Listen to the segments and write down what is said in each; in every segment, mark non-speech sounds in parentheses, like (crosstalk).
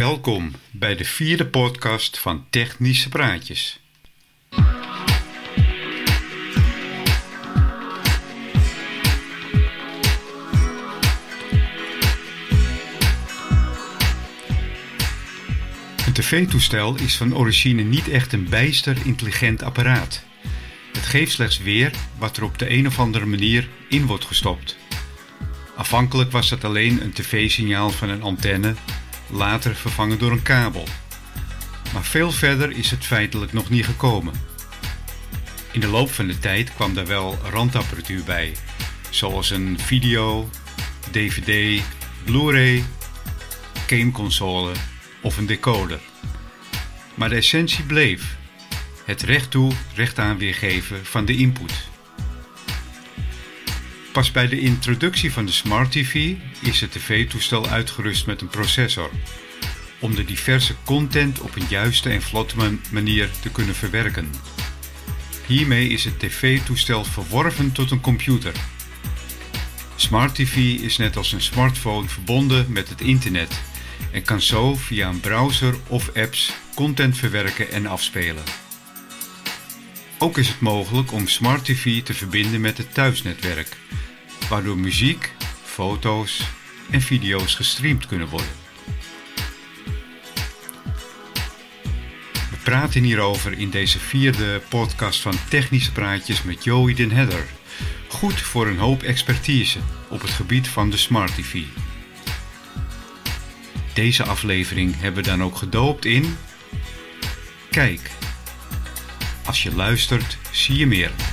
Welkom bij de vierde podcast van Technische Praatjes. Een tv-toestel is van origine niet echt een bijster intelligent apparaat. Het geeft slechts weer wat er op de een of andere manier in wordt gestopt. Afhankelijk was het alleen een tv-signaal van een antenne, later vervangen door een kabel. Maar veel verder is het feitelijk nog niet gekomen. In de loop van de tijd kwam daar wel randapparatuur bij, zoals een video, DVD, Blu-ray, gameconsole of een decoder. Maar de essentie bleef: het recht toe, recht aan weergeven van de input. Pas bij de introductie van de Smart TV is het tv-toestel uitgerust met een processor, om de diverse content op een juiste en vlotte manier te kunnen verwerken. Hiermee is het tv-toestel verworven tot een computer. Smart TV is net als een smartphone verbonden met het internet en kan zo via een browser of apps content verwerken en afspelen. Ook is het mogelijk om Smart TV te verbinden met het thuisnetwerk, waardoor muziek, foto's en video's gestreamd kunnen worden. We praten hierover in deze vierde podcast van Technische Praatjes met Joey den Hedder. Goed voor een hoop expertise op het gebied van de Smart TV. Deze aflevering hebben we dan ook gedoopt in Kijk. Als je luistert, zie je meer.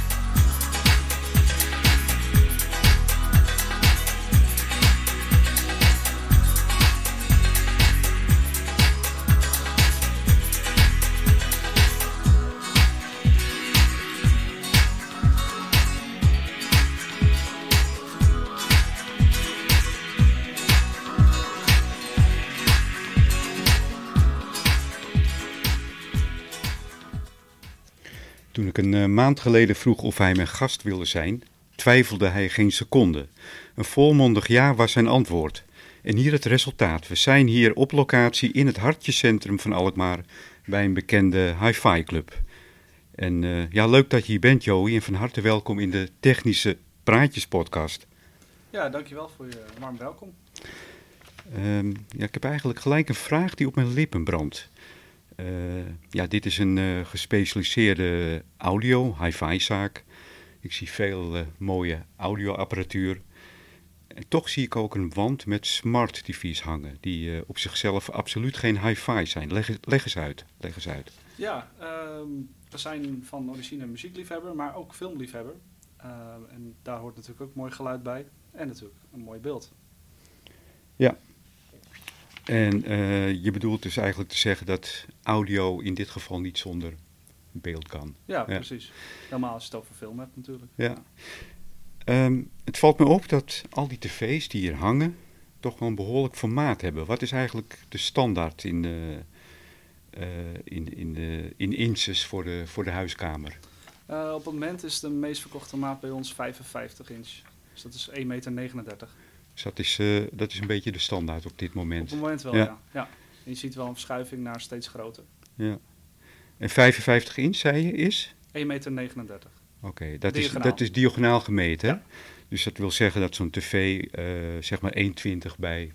Een uh, maand geleden vroeg of hij mijn gast wilde zijn, twijfelde hij geen seconde. Een volmondig ja was zijn antwoord. En hier het resultaat. We zijn hier op locatie in het hartjecentrum van Alkmaar bij een bekende hi-fi club. En uh, ja, leuk dat je hier bent, Joey, en van harte welkom in de Technische Praatjes podcast. Ja, dankjewel voor je warm welkom. Um, ja, ik heb eigenlijk gelijk een vraag die op mijn lippen brandt. Uh, ja, dit is een uh, gespecialiseerde audio, hi-fi zaak. Ik zie veel uh, mooie audioapparatuur. En toch zie ik ook een wand met smart TV's hangen, die op zichzelf absoluut geen hi-fi zijn. Leg, leg, eens uit. Leg eens uit. Ja, ehm, we zijn van origine muziekliefhebber, maar ook filmliefhebber. Ehm, en daar hoort natuurlijk ook mooi geluid bij. En natuurlijk een mooi beeld. Ja, en uh, je bedoelt dus eigenlijk te zeggen dat audio in dit geval niet zonder beeld kan. Ja, ja. precies. Helemaal als je het over film hebt natuurlijk. Ja. Um, het valt me op dat al die tv's die hier hangen toch wel een behoorlijk formaat hebben. Wat is eigenlijk de standaard in, de, uh, in, in, de, in inches voor de, voor de huiskamer? Uh, op het moment is de meest verkochte maat bij ons 55 inch. Dus dat is 1,39 meter. Dus dat is, uh, dat is een beetje de standaard op dit moment. Op het moment wel, ja. ja. ja. Je ziet wel een verschuiving naar steeds groter. Ja. En 55 inch, zei je, is? 1,39 meter. Oké, okay, dat, is, dat is diagonaal gemeten. Ja. Dus dat wil zeggen dat zo'n tv uh, zeg maar 1,20 bij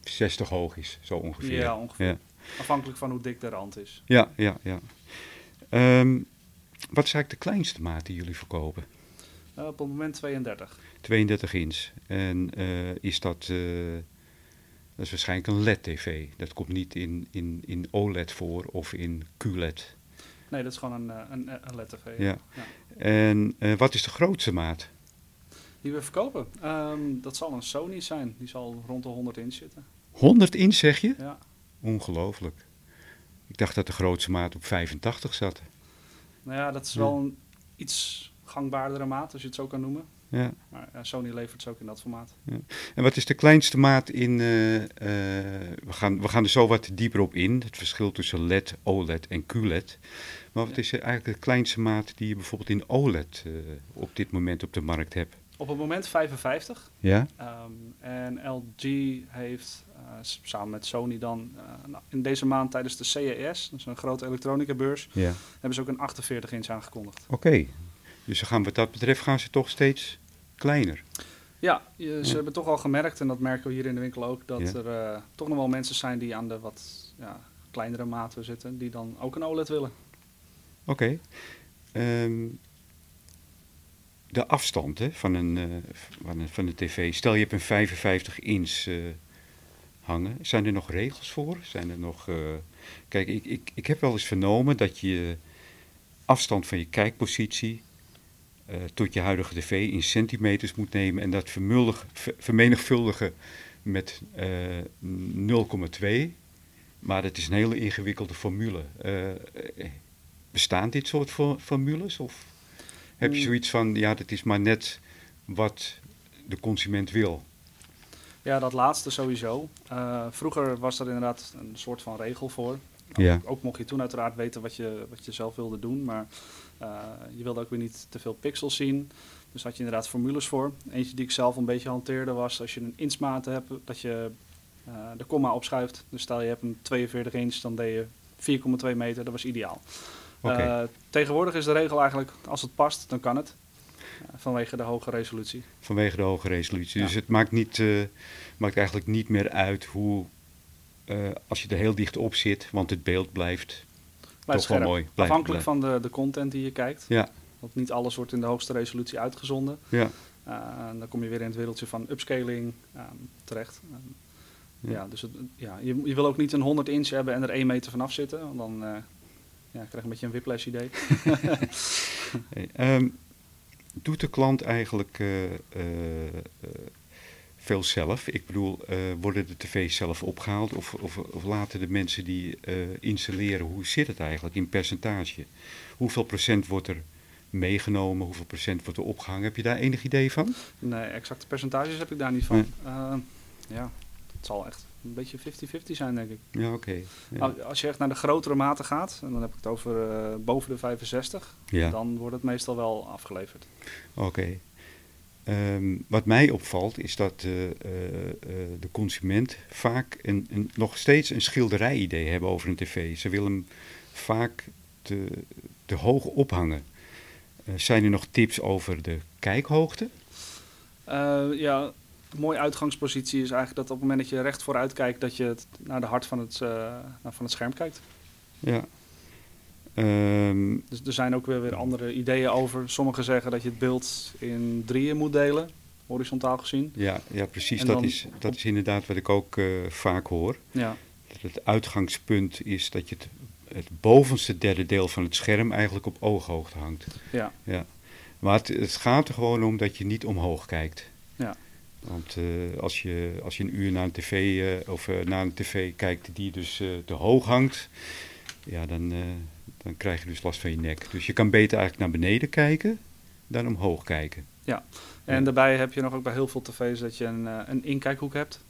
60 hoog is, zo ongeveer. Ja, ongeveer. Ja. Afhankelijk van hoe dik de rand is. Ja, ja, ja. Um, wat is eigenlijk de kleinste maat die jullie verkopen? Uh, op het moment 32. 32 inch. En uh, is dat, uh, dat is waarschijnlijk een LED-tv. Dat komt niet in, in, in OLED voor of in QLED. Nee, dat is gewoon een, een, een LED-tv. Ja. ja. En uh, wat is de grootste maat? Die we verkopen? Um, dat zal een Sony zijn. Die zal rond de 100 inch zitten. 100 inch zeg je? Ja. Ongelooflijk. Ik dacht dat de grootste maat op 85 zat. Nou ja, dat is wel een iets gangbaardere maat, als je het zo kan noemen. Ja. Maar Sony levert ze ook in dat formaat. Ja. En wat is de kleinste maat in... Uh, uh, we, gaan, we gaan er zo wat dieper op in. Het verschil tussen LED, OLED en QLED. Maar wat Ja. is eigenlijk de kleinste maat die je bijvoorbeeld in OLED uh, op dit moment op de markt hebt? Op het moment 55. Ja? Um, en LG heeft samen met Sony dan. Nou, in deze maand tijdens de CES, dat is een grote elektronica beurs, Ja. hebben ze ook een 48 inch aangekondigd. Oké. Dus ze gaan, wat dat betreft gaan ze toch steeds kleiner. Ja, je- ze Ja. hebben toch al gemerkt, en dat merken we hier in de winkel ook, dat Ja. er eh, toch nog wel mensen zijn die aan de wat ja, kleinere maten zitten, die dan ook een OLED willen. Oké. Ehm, de afstand hè, van, een, eh, van, een, van een tv. Stel je hebt een 55 inch eh, hangen. Zijn er nog regels voor? Zijn er nog... Kijk, ik, ik, ik heb wel eens vernomen dat je afstand van je kijkpositie eh, tot je huidige tv in centimeters moet nemen en dat vermenigvuldigen met eh 0,2. Maar dat is een hele ingewikkelde formule. Eh, bestaan dit soort fo- formules? Of heb je Hmm. zoiets van, ja, dat is maar net wat de consument wil? Ja, dat laatste sowieso. Vroeger was er inderdaad een soort van regel voor. Ja. Ook mocht je toen uiteraard weten wat je, wat je zelf wilde doen, maar je wilde ook weer niet te veel pixels zien. Dus had je inderdaad formules voor. Eentje die ik zelf een beetje hanteerde was als je een inchmaat hebt, dat je eh, de komma opschuift. Dus stel je hebt een 42 inch, dan deed je 4,2 meter, dat was ideaal. Eh, tegenwoordig is de regel eigenlijk, als het past, dan kan het. Eh, vanwege de hoge resolutie. Vanwege de hoge resolutie. Ja. Dus het maakt, niet, eh, maakt eigenlijk niet meer uit hoe, eh, als je er heel dicht op zit, want het beeld blijft Blijft toch wel scherp. mooi. Afhankelijk van de, de content die je kijkt. Ja, Want niet alles wordt in de hoogste resolutie uitgezonden. ja, Uh, dan kom je weer in het wereldje van upscaling ehm, terecht. Ehm, Ja. ja. dus het, ja, je, je wil ook niet een 100 inch hebben en er 1 meter vanaf zitten. Want dan eh, ja, krijg je een beetje een whiplash idee. (laughs) Hey, ehm, doet de klant eigenlijk eh, veel zelf? Ik bedoel, eh, worden de tv's zelf opgehaald of, of, of laten de mensen die eh, installeren, hoe zit het eigenlijk in percentage? Hoeveel procent wordt er meegenomen, hoeveel procent wordt er opgehangen? Heb je daar enig idee van? nee, exacte percentages heb ik daar niet van. Nee. Ehm, ja, het zal echt een beetje 50-50 zijn, denk ik. Ja, oké. Ja. Als- je echt naar de grotere maten gaat, en dan heb ik het over eh, boven de 65, Ja. dan wordt het meestal wel afgeleverd. Oké. Ehm, wat mij opvalt is dat eh, eh, eh, de consument vaak een, een, nog steeds een schilderij-idee hebben over een tv. Ze willen hem vaak te, te hoog ophangen. Zijn er nog tips over de kijkhoogte? Ja, een mooie uitgangspositie is eigenlijk dat op het moment dat je recht vooruit kijkt, dat je naar de hart van het, van het scherm kijkt. Ja. Ehm, Dus er zijn ook weer, weer andere ideeën over. Sommigen zeggen dat je het beeld in drieën moet delen, horizontaal gezien. ja, ja, precies. En Dat dan is, dat is inderdaad wat ik ook eh, vaak hoor. Ja, Dat het uitgangspunt is dat je het, het bovenste derde deel van het scherm eigenlijk op ooghoogte hangt. ja, Ja, maar het, het gaat er gewoon om dat je niet omhoog kijkt. Ja. Want eh, als, je, als je een uur naar een tv, eh, of, naar een tv kijkt die dus te hoog hangt, ja, dan, dan krijg je dus last van je nek. Dus je kan beter eigenlijk naar beneden kijken dan omhoog kijken. En daarbij heb je nog ook bij heel veel tv's dat je een, eh, een inkijkhoek hebt.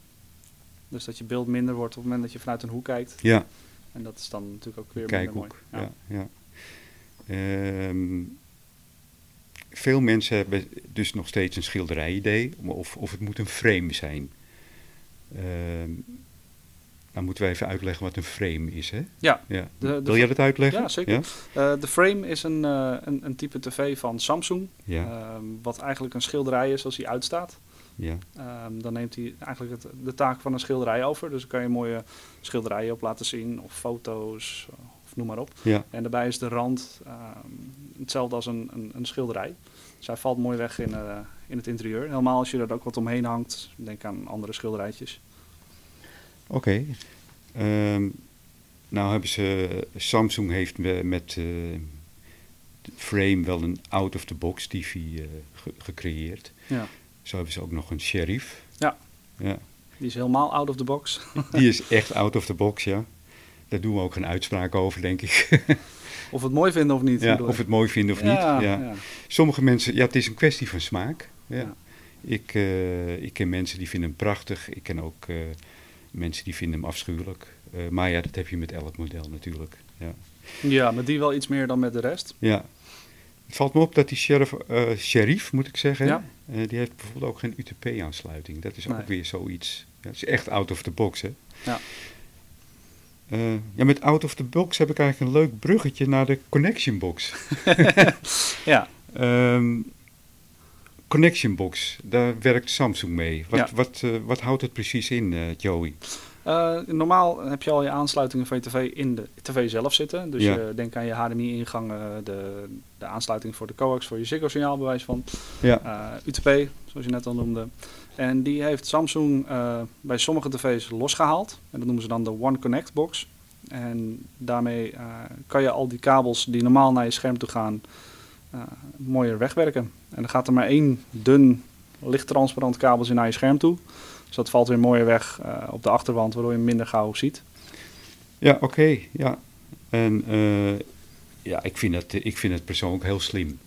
Dus dat je beeld minder wordt op het moment dat je vanuit een hoek kijkt. Ja, En dat is dan natuurlijk ook weer minder kijkhoek. mooi. Ja. Ja, Ehm, veel mensen hebben dus nog steeds een schilderijidee, of, of het moet een frame zijn. Ehm dan moeten we even uitleggen wat een frame is, hè? Ja, Ja. De- de- Wil jij dat uitleggen? Ja, zeker. Eh, de frame is een, eh, een, een type tv van Samsung. Ja, Ehm, wat eigenlijk een schilderij is als hij uitstaat. ja, Ehm, dan neemt hij eigenlijk het, de taak van een schilderij over. Dus dan kan je mooie schilderijen op laten zien, of foto's, of noem maar op. ja. En daarbij is de rand ehm, hetzelfde als een, een, een schilderij. Dus hij valt mooi weg in, eh, in het interieur. Helemaal als je er ook wat omheen hangt. Denk aan andere schilderijtjes. Oké. Ehm, nou hebben ze, Samsung heeft me- met eh, frame wel een out-of-the-box TV eh, ge- gecreëerd. Ja. Zo hebben ze ook nog een Sheriff. Ja. Ja, Die is helemaal out of the box. (laughs) die is echt out-of-the-box, ja. Daar doen we ook geen uitspraak over, denk ik. (laughs) of we het mooi vinden of niet. ja, of het mooi vinden of Ja, niet. Ja. ja. Sommige mensen, ja, het is een kwestie van smaak. Ja. Ja. Ik, eh, ik ken mensen die vinden hem prachtig. Ik ken ook eh, mensen die vinden hem afschuwelijk. Eh, maar ja, dat heb je met elk model natuurlijk. Ja. Ja, maar die wel iets meer dan met de rest. ja. Het valt me op dat die sheriff, eh, sheriff moet ik zeggen, Ja. eh, die heeft bijvoorbeeld ook geen UTP-aansluiting. Dat is Nee. ook weer zoiets. het is echt out of the box, hè? Ja. Ja, met out of the box heb ik eigenlijk een leuk bruggetje naar de connection box. (laughs) ja. (laughs) Ehm, connection box, daar werkt Samsung mee. Wat, Ja. wat, eh, wat houdt het precies in, eh, Joey? Eh, normaal heb je al je aansluitingen van je tv in de tv zelf zitten. Dus Ja. je denk aan je HDMI-ingangen, de, de aansluiting voor de coax, voor je Ziggo-signaal bewijs van. Ja, UTP, zoals je net al noemde. En die heeft Samsung bij sommige tv's losgehaald. En dat noemen ze dan de One Connect box. En daarmee kan je al die kabels die normaal naar je scherm toe gaan, mooier wegwerken. En dan gaat er maar één dun, licht transparant kabeltje naar je scherm toe. Dus dat valt weer mooier weg eh, op de achterwand, waardoor je minder gauw ziet. ja oké. ja. En eh, ja, ik vind, het, ik vind het persoonlijk heel slim.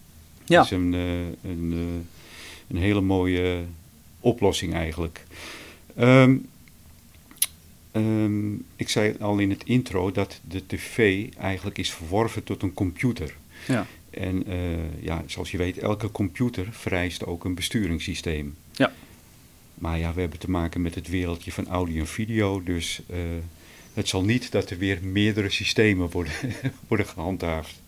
Ja. Het is een, eh, een, eh, een hele mooie oplossing eigenlijk. Ehm, ehm, ik zei al in het intro dat de tv eigenlijk is verworven tot een computer. Ja. En eh, ja, zoals je weet, elke computer vereist ook een besturingssysteem. Ja. Maar ja, we hebben te maken met het wereldje van audio en video, dus eh, het zal niet dat er weer meerdere systemen worden, (laughs) worden gehandhaafd.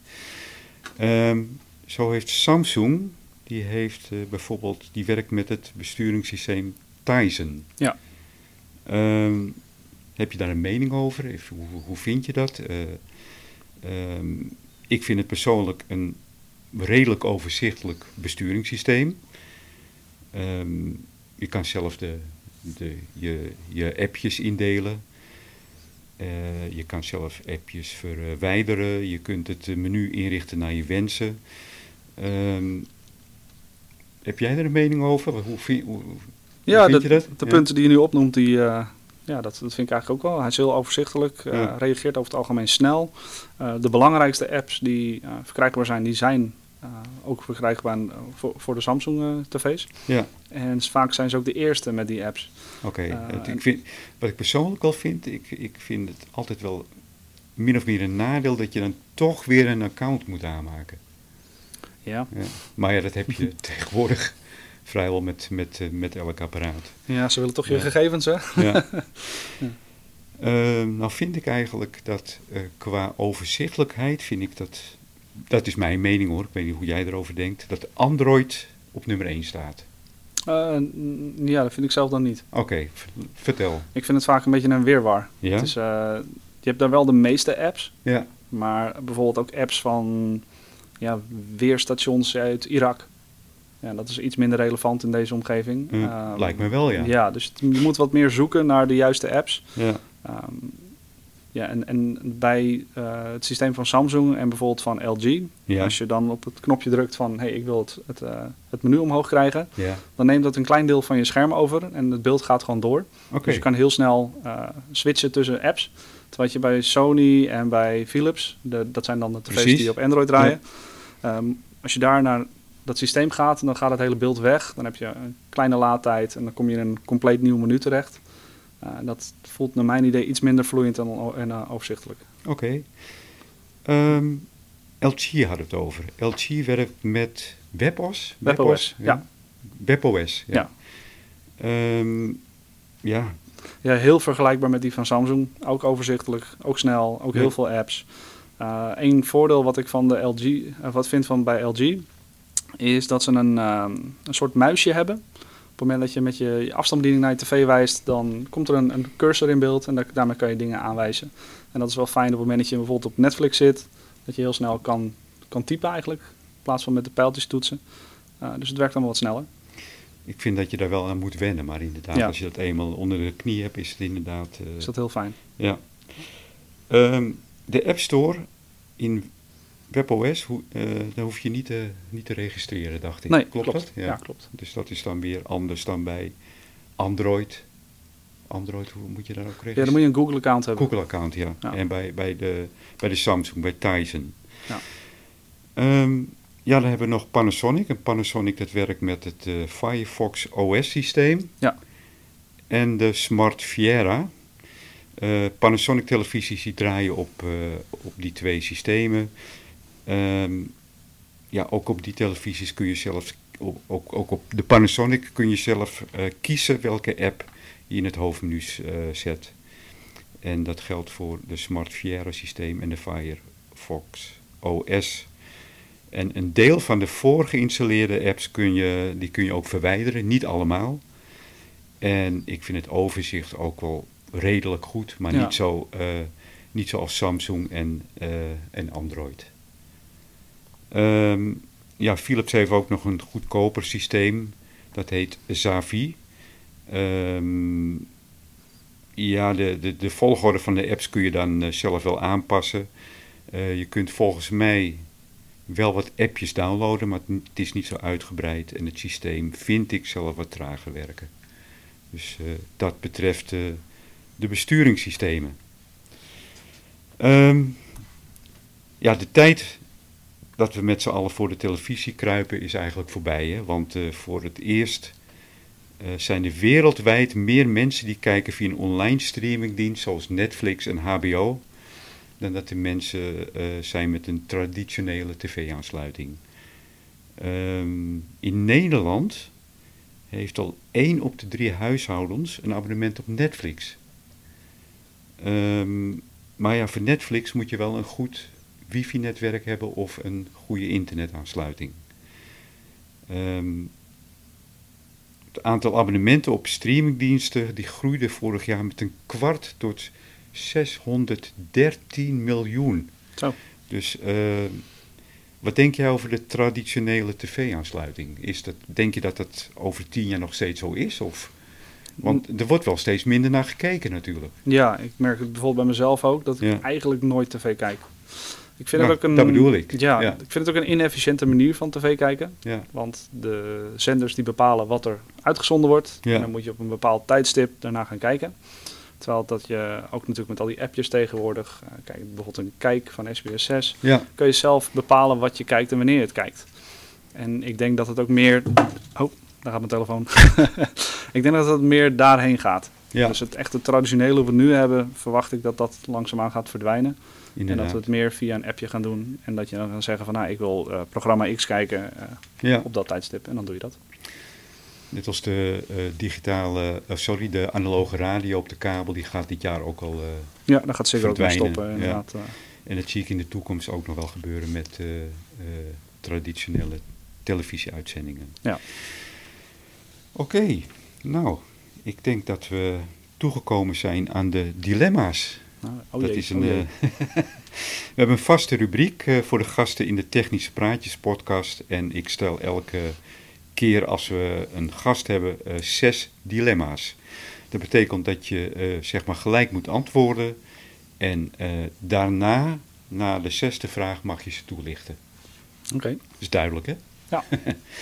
Ehm, zo heeft Samsung, die heeft eh, bijvoorbeeld, die werkt met het besturingssysteem Tizen. Ja. Ehm, heb je daar een mening over? Hoe, hoe vind je dat? Ehm, ik vind het persoonlijk een redelijk overzichtelijk besturingssysteem. Ehm, je kan zelf de, de, je, je appjes indelen. Eh, je kan zelf appjes verwijderen. Je kunt het menu inrichten naar je wensen. Ehm, heb jij er een mening over? Hoe, vind, hoe, hoe Ja, vind dat- je dat? de Ja? punten die je nu opnoemt, die, eh, ja, dat, dat vind ik eigenlijk ook wel. Hij is heel overzichtelijk, eh, Ja. reageert over het algemeen snel. Eh, de belangrijkste apps die eh, verkrijgbaar zijn, die zijn ook verkrijgbaar voor, voor de Samsung eh, tv's. Ja, En vaak zijn ze ook de eerste met die apps. oké. Ik vind, wat ik persoonlijk wel vind, ik, ik vind het altijd wel min of meer een nadeel dat je dan toch weer een account moet aanmaken. Ja, Ja. Maar ja, dat heb je (laughs) tegenwoordig vrijwel met, met, eh, met elk apparaat. ja ze willen toch je Ja. gegevens, hè? Ja. (laughs) Eh, nou vind ik eigenlijk dat eh, qua overzichtelijkheid vind ik dat, dat is mijn mening hoor, ik weet niet hoe jij erover denkt, dat Android op nummer 1 staat. Ja, dat vind ik zelf dan niet. Oké, vertel. Ik vind het vaak een beetje een weerwar. Ja? Het is, je hebt daar wel de meeste apps, Ja, maar bijvoorbeeld ook apps van ja, weerstations uit Irak. Ja, dat is iets minder relevant in deze omgeving. Hm, Ehm, lijkt me wel ja. Ja, dus het- je moet wat meer zoeken naar de juiste apps. Ja, Ehm, ja, en, en bij eh, het systeem van Samsung en bijvoorbeeld van LG, ja, als je dan op het knopje drukt van hey, ik wil het, het, eh, het menu omhoog krijgen, ja. dan neemt dat een klein deel van je scherm over en het beeld gaat gewoon door. Dus je kan heel snel eh, switchen tussen apps. Terwijl je bij Sony en bij Philips, de, dat zijn dan de tv's Precies. die op Android draaien. Ehm, als je daar naar dat systeem gaat, dan gaat het hele beeld weg. Dan heb je een kleine laadtijd en dan kom je in een compleet nieuw menu terecht. Eh, dat voelt naar mijn idee iets minder vloeiend en, en eh, overzichtelijk. oké. Ehm, LG had het over. LG werkt met WebOS? WebOS, ja. WebOS, ja. Ja. Ehm, ja, Ja, heel vergelijkbaar met die van Samsung. Ook overzichtelijk, ook snel, ook Ja. heel veel apps. Eén voordeel wat ik van de LG, eh, wat vind van bij LG, is dat ze een, ehm, een soort muisje hebben. Op het moment dat je met je, je afstandsbediening naar je tv wijst, dan komt er een, een cursor in beeld en daar, daarmee kan je dingen aanwijzen. En dat is wel fijn op het moment dat je bijvoorbeeld op Netflix zit, dat je heel snel kan, kan typen eigenlijk, in plaats van met de pijltjes toetsen. Eh, dus het werkt allemaal wat sneller. ik vind dat je daar wel aan moet wennen. Maar inderdaad, Ja. als je dat eenmaal onder de knie hebt, is het inderdaad... eh, Is dat heel fijn. Ja. Ehm, de App Store in WebOS, hoe, eh, daar hoef je niet te, niet te registreren, dacht ik. Nee, klopt, klopt. dat? Ja. klopt. Dus dat is dan weer anders dan bij Android. Android, hoe moet je daar ook Ja, registreren? dan moet je een Google-account hebben. Google-account, ja. Ja. En bij, bij, de, bij de Samsung, bij Tizen. Ja. Ehm, ja, dan hebben we nog Panasonic. En Panasonic dat werkt met het eh, Firefox OS-systeem. Ja. En de Smart Viera. Eh, Panasonic televisies die draaien op, op die twee systemen. Ehm, ja, ook op die televisies kun je zelf, ook, ook op de Panasonic kun je zelf eh, kiezen welke app je in het hoofdmenu eh, zet. En dat geldt voor de Smart Fiera systeem en de Firefox OS. En een deel van de voorgeïnstalleerde apps kun je, die kun je ook verwijderen, niet allemaal. En ik vind het overzicht ook wel redelijk goed, maar Ja. niet, zo, eh, niet zoals Samsung en, en Android. Ehm, ja, Philips heeft ook nog een goedkoper systeem. Dat heet Zavi. Ehm, ja, de, de, de volgorde van de apps kun je dan eh, zelf wel aanpassen. Eh, je kunt volgens mij wel wat appjes downloaden, maar het is niet zo uitgebreid. En het systeem vind ik zelf wat trager werken. Dus eh, dat betreft de besturingssystemen. Ehm, ja, de tijd dat we met z'n allen voor de televisie kruipen is eigenlijk voorbij. Hè? Want eh, voor het eerst eh, zijn er wereldwijd meer mensen die kijken via een online streamingdienst zoals Netflix en HBO, dan dat er mensen eh, zijn met een traditionele tv-aansluiting. Ehm, in Nederland heeft al één op de drie huishoudens een abonnement op Netflix. Ehm, maar ja, voor Netflix moet je wel een goed wifi-netwerk hebben of een goede internetaansluiting. Ehm, het aantal abonnementen op streamingdiensten die groeide vorig jaar met een kwart tot 613 miljoen. Zo. Dus eh, wat denk jij over de traditionele tv-aansluiting? Is dat, denk je dat dat over tien jaar nog steeds zo is? Of, want er wordt wel steeds minder naar gekeken natuurlijk. Ja, ik merk het bijvoorbeeld bij mezelf ook, dat ik Ja. eigenlijk nooit tv kijk. Ik vind het ook een, dat bedoel ik. Ja, Ja. ik vind het ook een inefficiënte manier van tv kijken. Ja, Want de zenders die bepalen wat er uitgezonden wordt. Ja. En dan moet je op een bepaald tijdstip daarna gaan kijken. Terwijl dat je ook natuurlijk met al die appjes tegenwoordig, eh, kijk, bijvoorbeeld een kijk van SBS 6, ja, kun je zelf bepalen wat je kijkt en wanneer je het kijkt. En ik denk dat het ook meer. Oh, daar gaat mijn telefoon. (laughs) ik denk dat het meer daarheen gaat. ja Dus het echte traditionele wat we nu hebben, verwacht ik dat dat langzaamaan gaat verdwijnen. En dat we het meer via een appje gaan doen. En dat je dan kan zeggen van nou, ik wil eh, programma X kijken eh, ja. op dat tijdstip. En dan doe je dat. Net als de eh, digitale, sorry, de analoge radio op de kabel, die gaat dit jaar ook al. Ja, dan gaat zeker ook mee stoppen. ja. Inderdaad. en dat zie ik in de toekomst ook nog wel gebeuren met traditionele televisieuitzendingen. Ja. Oké, nou, ik denk dat we toegekomen zijn aan de dilemma's. Nou, oh dat jee, is een, oh eh, (laughs) we hebben een vaste rubriek eh, voor de gasten in de Technische Praatjes podcast. En ik stel elke keer als we een gast hebben eh, zes dilemma's. Dat betekent dat je zeg maar gelijk moet antwoorden. En daarna, na de zesde vraag, mag je ze toelichten. Oké. Dat is duidelijk, hè? Ja.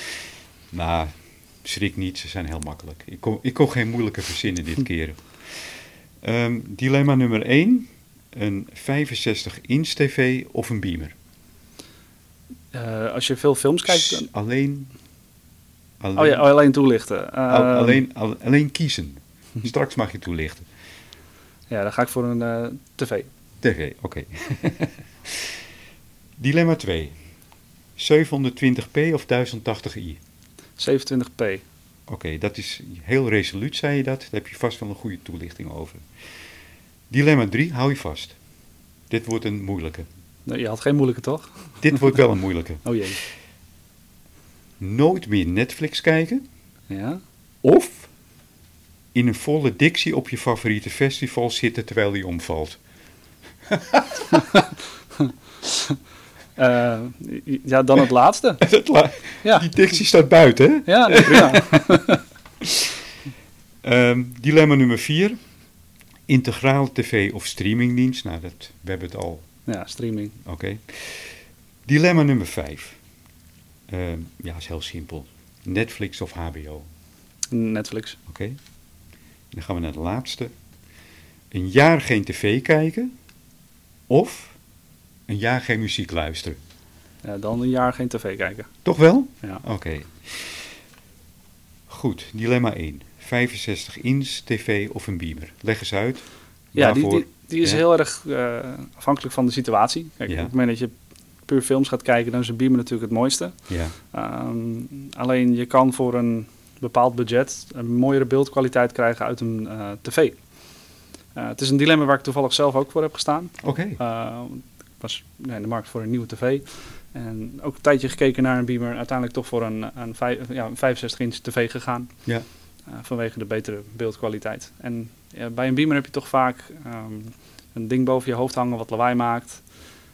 (laughs) maar schrik niet, ze zijn heel makkelijk. Ik kon, ik kon geen moeilijke verzinnen dit (laughs) keer. Ehm, dilemma nummer 1. Een 65-inch tv of een beamer? Eh, als je veel films kijkt. dan- Alleen, alleen, Oh ja, oh, alleen toelichten. al- Ehm, alleen, al- alleen kiezen. Straks mag je toelichten. (laughs) Ja, dan ga ik voor een eh, tv. TV, oké. (laughs) Dilemma 2. 720p of 1080i? 27p. Oké, dat is heel resoluut, zei je dat. Daar heb je vast wel een goede toelichting over. Dilemma 3, hou je vast. Dit wordt een moeilijke. Nee, je had geen moeilijke, toch? Dit wordt wel een (laughs) moeilijke. Oh jee. Nooit meer Netflix kijken Ja? of in een volle dictie op je favoriete festival zitten terwijl die omvalt. (laughs) Eh, ja, dan het laatste. (laughs) La- Ja, Die dictie staat buiten, hè? ja (laughs) prima. (laughs) Ehm, dilemma nummer 4. Integraal tv of streamingdienst. Nou, dat, we hebben het al Ja, streaming. Oké. Dilemma nummer 5. ja, is heel simpel. Netflix of HBO. Netflix. Oké. Dan gaan we naar de laatste. Een jaar geen tv kijken. Of een jaar geen muziek luisteren. Ja, dan een jaar geen tv kijken. Toch wel? Ja. Oké. Goed, dilemma 1. 65 inch tv of een beamer. Leg eens uit. Ja, die, die, die is Ja. heel erg eh, afhankelijk van de situatie. Kijk, Ja. op het moment dat je puur films gaat kijken, dan is een beamer natuurlijk het mooiste. Ja, Ehm, alleen je kan voor een bepaald budget een mooiere beeldkwaliteit krijgen uit een eh, tv. Eh, het is een dilemma waar ik toevallig zelf ook voor heb gestaan. Oké. Was nee, in de markt voor een nieuwe tv. En ook een tijdje gekeken naar een beamer. Uiteindelijk toch voor een, een, vijf, ja, een 65 inch tv gegaan. Ja. Uh, vanwege de betere beeldkwaliteit. En bij een beamer heb je toch vaak um, een ding boven je hoofd hangen wat lawaai maakt.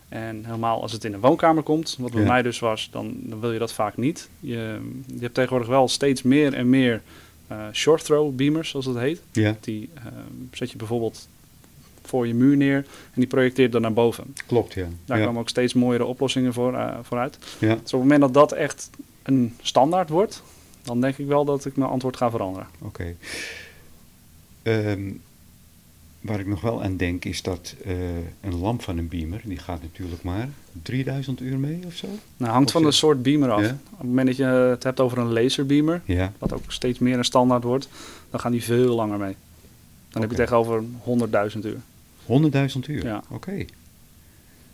En helemaal als het in een woonkamer komt, wat bij ja. mij dus was, dan, dan, wil je dat vaak niet. Je, je hebt tegenwoordig wel steeds meer en meer uh, short throw beamers, zoals dat heet. Ja. Die uh, zet je bijvoorbeeld voor je muur neer en die projecteert dan naar boven. Klopt, ja. Daar ja. komen ook steeds mooiere oplossingen voor, uh, vooruit. Ja. Dus op het moment dat dat echt een standaard wordt, dan denk ik wel dat ik mijn antwoord ga veranderen. Oké. Okay. Um, waar ik nog wel aan denk is dat uh, een lamp van een beamer, die gaat natuurlijk maar 3000 uur mee of zo? Nou, hangt of van de soort beamer af. Ja? Op het moment dat je het hebt over een laserbeamer, ja. wat ook steeds meer een standaard wordt, dan gaan die veel langer mee. Dan okay. heb je tegenover 100.000 uur. 100.000 uur? Ja. Oké. Okay.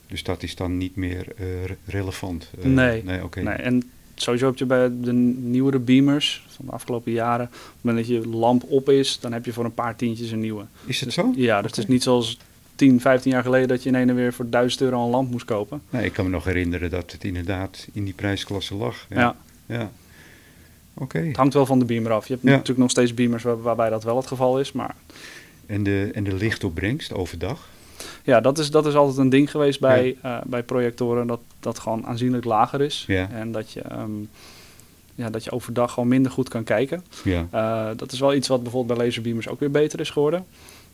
Dus dat is dan niet meer uh, relevant? Uh, nee. Nee, okay. nee. En sowieso heb je bij de nieuwere beamers van de afgelopen jaren, op het moment dat je lamp op is, dan heb je voor een paar tientjes een nieuwe. Is het dus, zo? Ja, dus okay. het is niet zoals 10, 15 jaar geleden dat je in en weer voor 1000 euro een lamp moest kopen. Nee, ik kan me nog herinneren dat het inderdaad in die prijsklasse lag. Ja. ja. ja. Oké. Okay. Het hangt wel van de beamer af. Je hebt ja. natuurlijk nog steeds beamers waar, waarbij dat wel het geval is, maar... En de, en de lichtopbrengst overdag? Ja, dat is, dat is altijd een ding geweest bij, ja. uh, bij projectoren, dat dat gewoon aanzienlijk lager is. Ja. En dat je, um, ja, dat je overdag gewoon minder goed kan kijken. Ja. Uh, dat is wel iets wat bijvoorbeeld bij laserbeamers ook weer beter is geworden.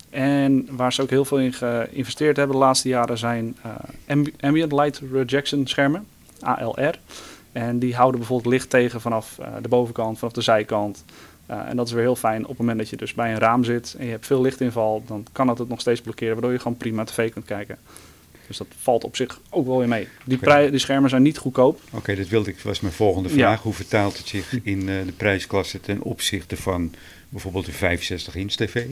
En waar ze ook heel veel in geïnvesteerd hebben de laatste jaren zijn uh, amb ambient light rejection schermen, ALR. En die houden bijvoorbeeld licht tegen vanaf de bovenkant, vanaf de zijkant. Uh, en dat is weer heel fijn op het moment dat je dus bij een raam zit en je hebt veel lichtinval, dan kan dat het nog steeds blokkeren, waardoor je gewoon prima tv kunt kijken. Dus dat valt op zich ook wel weer mee. Die, okay. die schermen zijn niet goedkoop. Oké, okay, dat wilde ik, was mijn volgende vraag. Ja. Hoe vertaalt het zich in uh, de prijsklasse ten opzichte van bijvoorbeeld een 65 inch tv?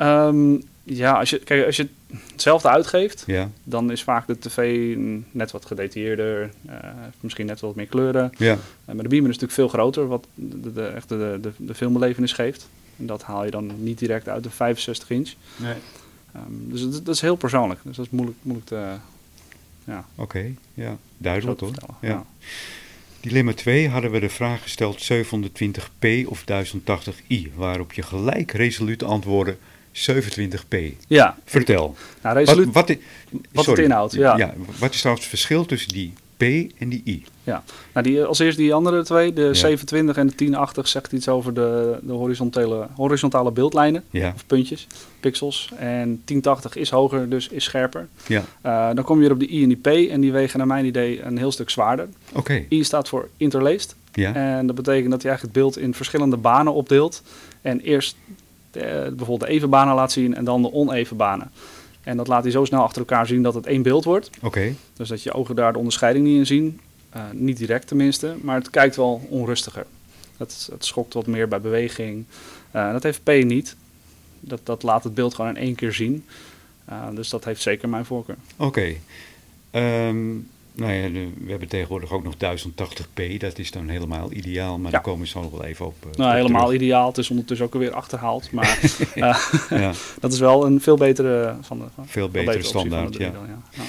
Um, ja, als je, kijk, als je hetzelfde uitgeeft, ja. dan is vaak de tv net wat gedetailleerder, uh, misschien net wat meer kleuren. Ja. Uh, maar de beamer is natuurlijk veel groter, wat de, de, echt de, de, de filmbelevenis geeft. En dat haal je dan niet direct uit de 65 inch. Nee. Um, dus dat, dat, is heel persoonlijk. Dus dat is moeilijk, moeilijk te... Ja. Oké, okay, ja. Duidelijk hoor. Ja. ja. Dilemma 2 hadden we de vraag gesteld 720p of 1080i, waarop je gelijk resoluut antwoordde 27p. Ja. Vertel. Nou, resoluut, wat, wat, wat het inhoudt, ja. ja. Wat is trouwens het verschil tussen die P en die I? Ja, nou die, als eerst die andere twee, de ja. 720 en de 1080, zegt iets over de, de horizontale, horizontale beeldlijnen, ja. of puntjes, pixels. En 1080 is hoger, dus is scherper. Ja. Uh, dan kom je weer op de I en die P en die wegen naar mijn idee een heel stuk zwaarder. Oké. Okay. I staat voor interlaced. Ja. En dat betekent dat hij eigenlijk het beeld in verschillende banen opdeelt. En eerst de, bijvoorbeeld de even banen laat zien en dan de oneven banen. En dat laat hij zo snel achter elkaar zien dat het één beeld wordt. Oké. Okay. Dus dat je ogen daar de onderscheiding niet in zien. Uh, niet direct tenminste, maar het kijkt wel onrustiger. Het, het schokt wat meer bij beweging. Uh, dat heeft P niet. Dat, dat laat het beeld gewoon in één keer zien. Uh, dus dat heeft zeker mijn voorkeur. Oké. Okay. Um, nou ja, we hebben tegenwoordig ook nog 1080p. Dat is dan helemaal ideaal, maar ja. daar komen we zo nog wel even op. Uh, nou, op helemaal terug. ideaal. Het is ondertussen ook alweer achterhaald. Maar uh, (laughs) ja. (laughs) dat is wel een veel betere van de van, Veel betere, betere standaard, ja. Dan, ja.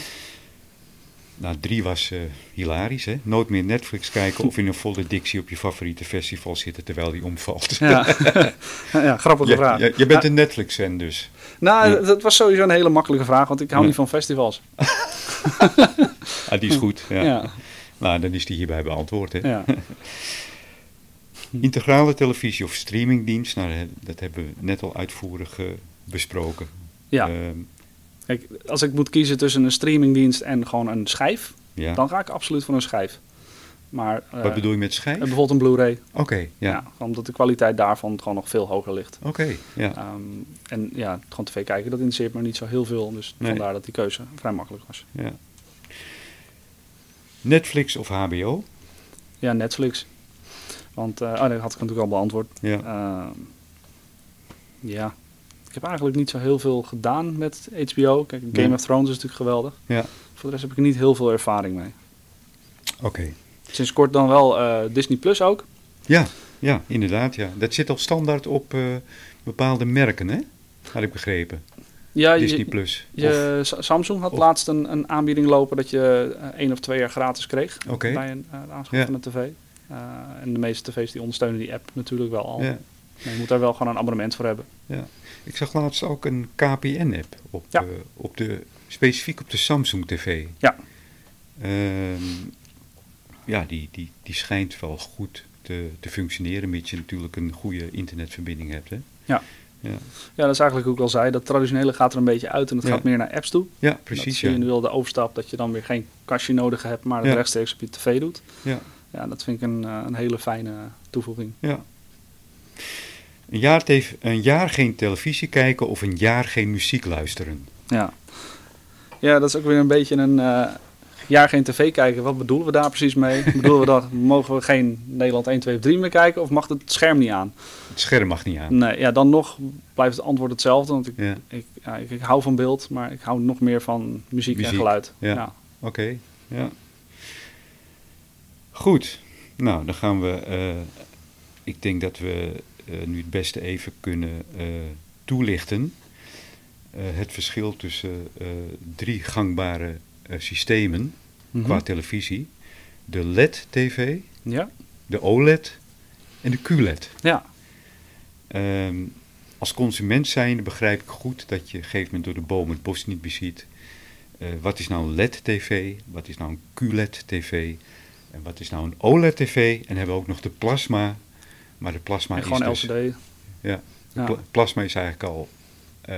Nou, drie was uh, hilarisch, hè? Nooit meer Netflix kijken of in een volle dictie op je favoriete festival zitten terwijl die omvalt. Ja, (laughs) ja grappige vraag. Je, je bent een Netflix-fan dus. Nou, dat was sowieso een hele makkelijke vraag, want ik hou niet van festivals. Ah, die is goed, ja. ja. Nou, dan is die hierbij beantwoord, hè? Ja. (laughs) Integrale televisie of streamingdienst, nou, dat hebben we net al uitvoerig uh, besproken. Ja. Uh, Kijk, als ik moet kiezen tussen een streamingdienst en gewoon een schijf, ja. dan ga ik absoluut voor een schijf. Maar, uh, Wat bedoel je met schijf? Bijvoorbeeld een Blu-ray. Oké, okay, ja. ja. Omdat de kwaliteit daarvan gewoon nog veel hoger ligt. Oké, okay, ja. Um, en ja, gewoon tv kijken, dat interesseert me niet zo heel veel. Dus nee. vandaar dat die keuze vrij makkelijk was. Ja. Netflix of HBO? Ja, Netflix. Want, uh, oh, dat had ik natuurlijk al beantwoord. Ja. Uh, ja. Ik heb eigenlijk niet zo heel veel gedaan met HBO. Kijk, Game Nee. of Thrones is natuurlijk geweldig. Ja. Voor de rest heb ik er niet heel veel ervaring mee. Oké. Sinds kort dan wel eh, Disney Plus ook. Ja. Ja, inderdaad. Ja. Dat zit al standaard op eh, bepaalde merken, hè? Had ik begrepen. Ja, Disney Plus. je, Sa- Samsung had of- laatst een, een aanbieding lopen dat je eh, één of twee jaar gratis kreeg bij een uh, aanschaf Ja. van een tv. Eh, en de meeste tv's die ondersteunen die app natuurlijk wel al. Ja. Maar je moet daar wel gewoon een abonnement voor hebben. Ik zag laatst ook een KPN-app op, Ja. eh, op de, specifiek op de Samsung TV. Ja. Ehm, ja, die, die, die schijnt wel goed te, te functioneren, mits je natuurlijk een goede internetverbinding hebt. Hè? Ja. Ja, Ja, dat is eigenlijk hoe ik al zei. Dat traditionele gaat er een beetje uit en het Ja. gaat meer naar apps toe. ja dat precies. zie je nu wel de overstap dat je dan weer geen kastje nodig hebt, maar het rechtstreeks op je tv doet. Ja. Ja, dat vind ik een, eh, een hele fijne toevoeging. Ja. Een jaar, een jaar geen televisie kijken of een jaar geen muziek luisteren. Ja. ja, dat is ook weer een beetje een eh, jaar geen tv kijken. Wat bedoelen we daar precies mee? (laughs) bedoelen we dat mogen we geen Nederland 1, 2 of 3 meer kijken of mag het scherm niet aan? Het scherm mag niet aan. Nee, ja, dan nog blijft het antwoord hetzelfde. Want ik, Ja, ik, ja, ik, ik hou van beeld, maar ik hou nog meer van muziek, Muziek, en geluid. ja. Ja. oké. Ja. Goed. Nou, dan gaan we. eh, ik denk dat we eh, nu het beste even kunnen eh, toelichten. Het verschil tussen drie gangbare eh, systemen Mhm. qua televisie: de LED-TV, ja. de OLED en de QLED. Ja. Ehm, als consument zijnde begrijp ik goed dat je op een gegeven moment door de boom het bos niet meer ziet. Eh, wat is nou een LED-tv? Wat is nou een QLED-tv? En wat is nou een OLED-tv? En hebben we ook nog de plasma. Maar de plasma En is gewoon dus... LCD. Ja, plasma is eigenlijk al... eh,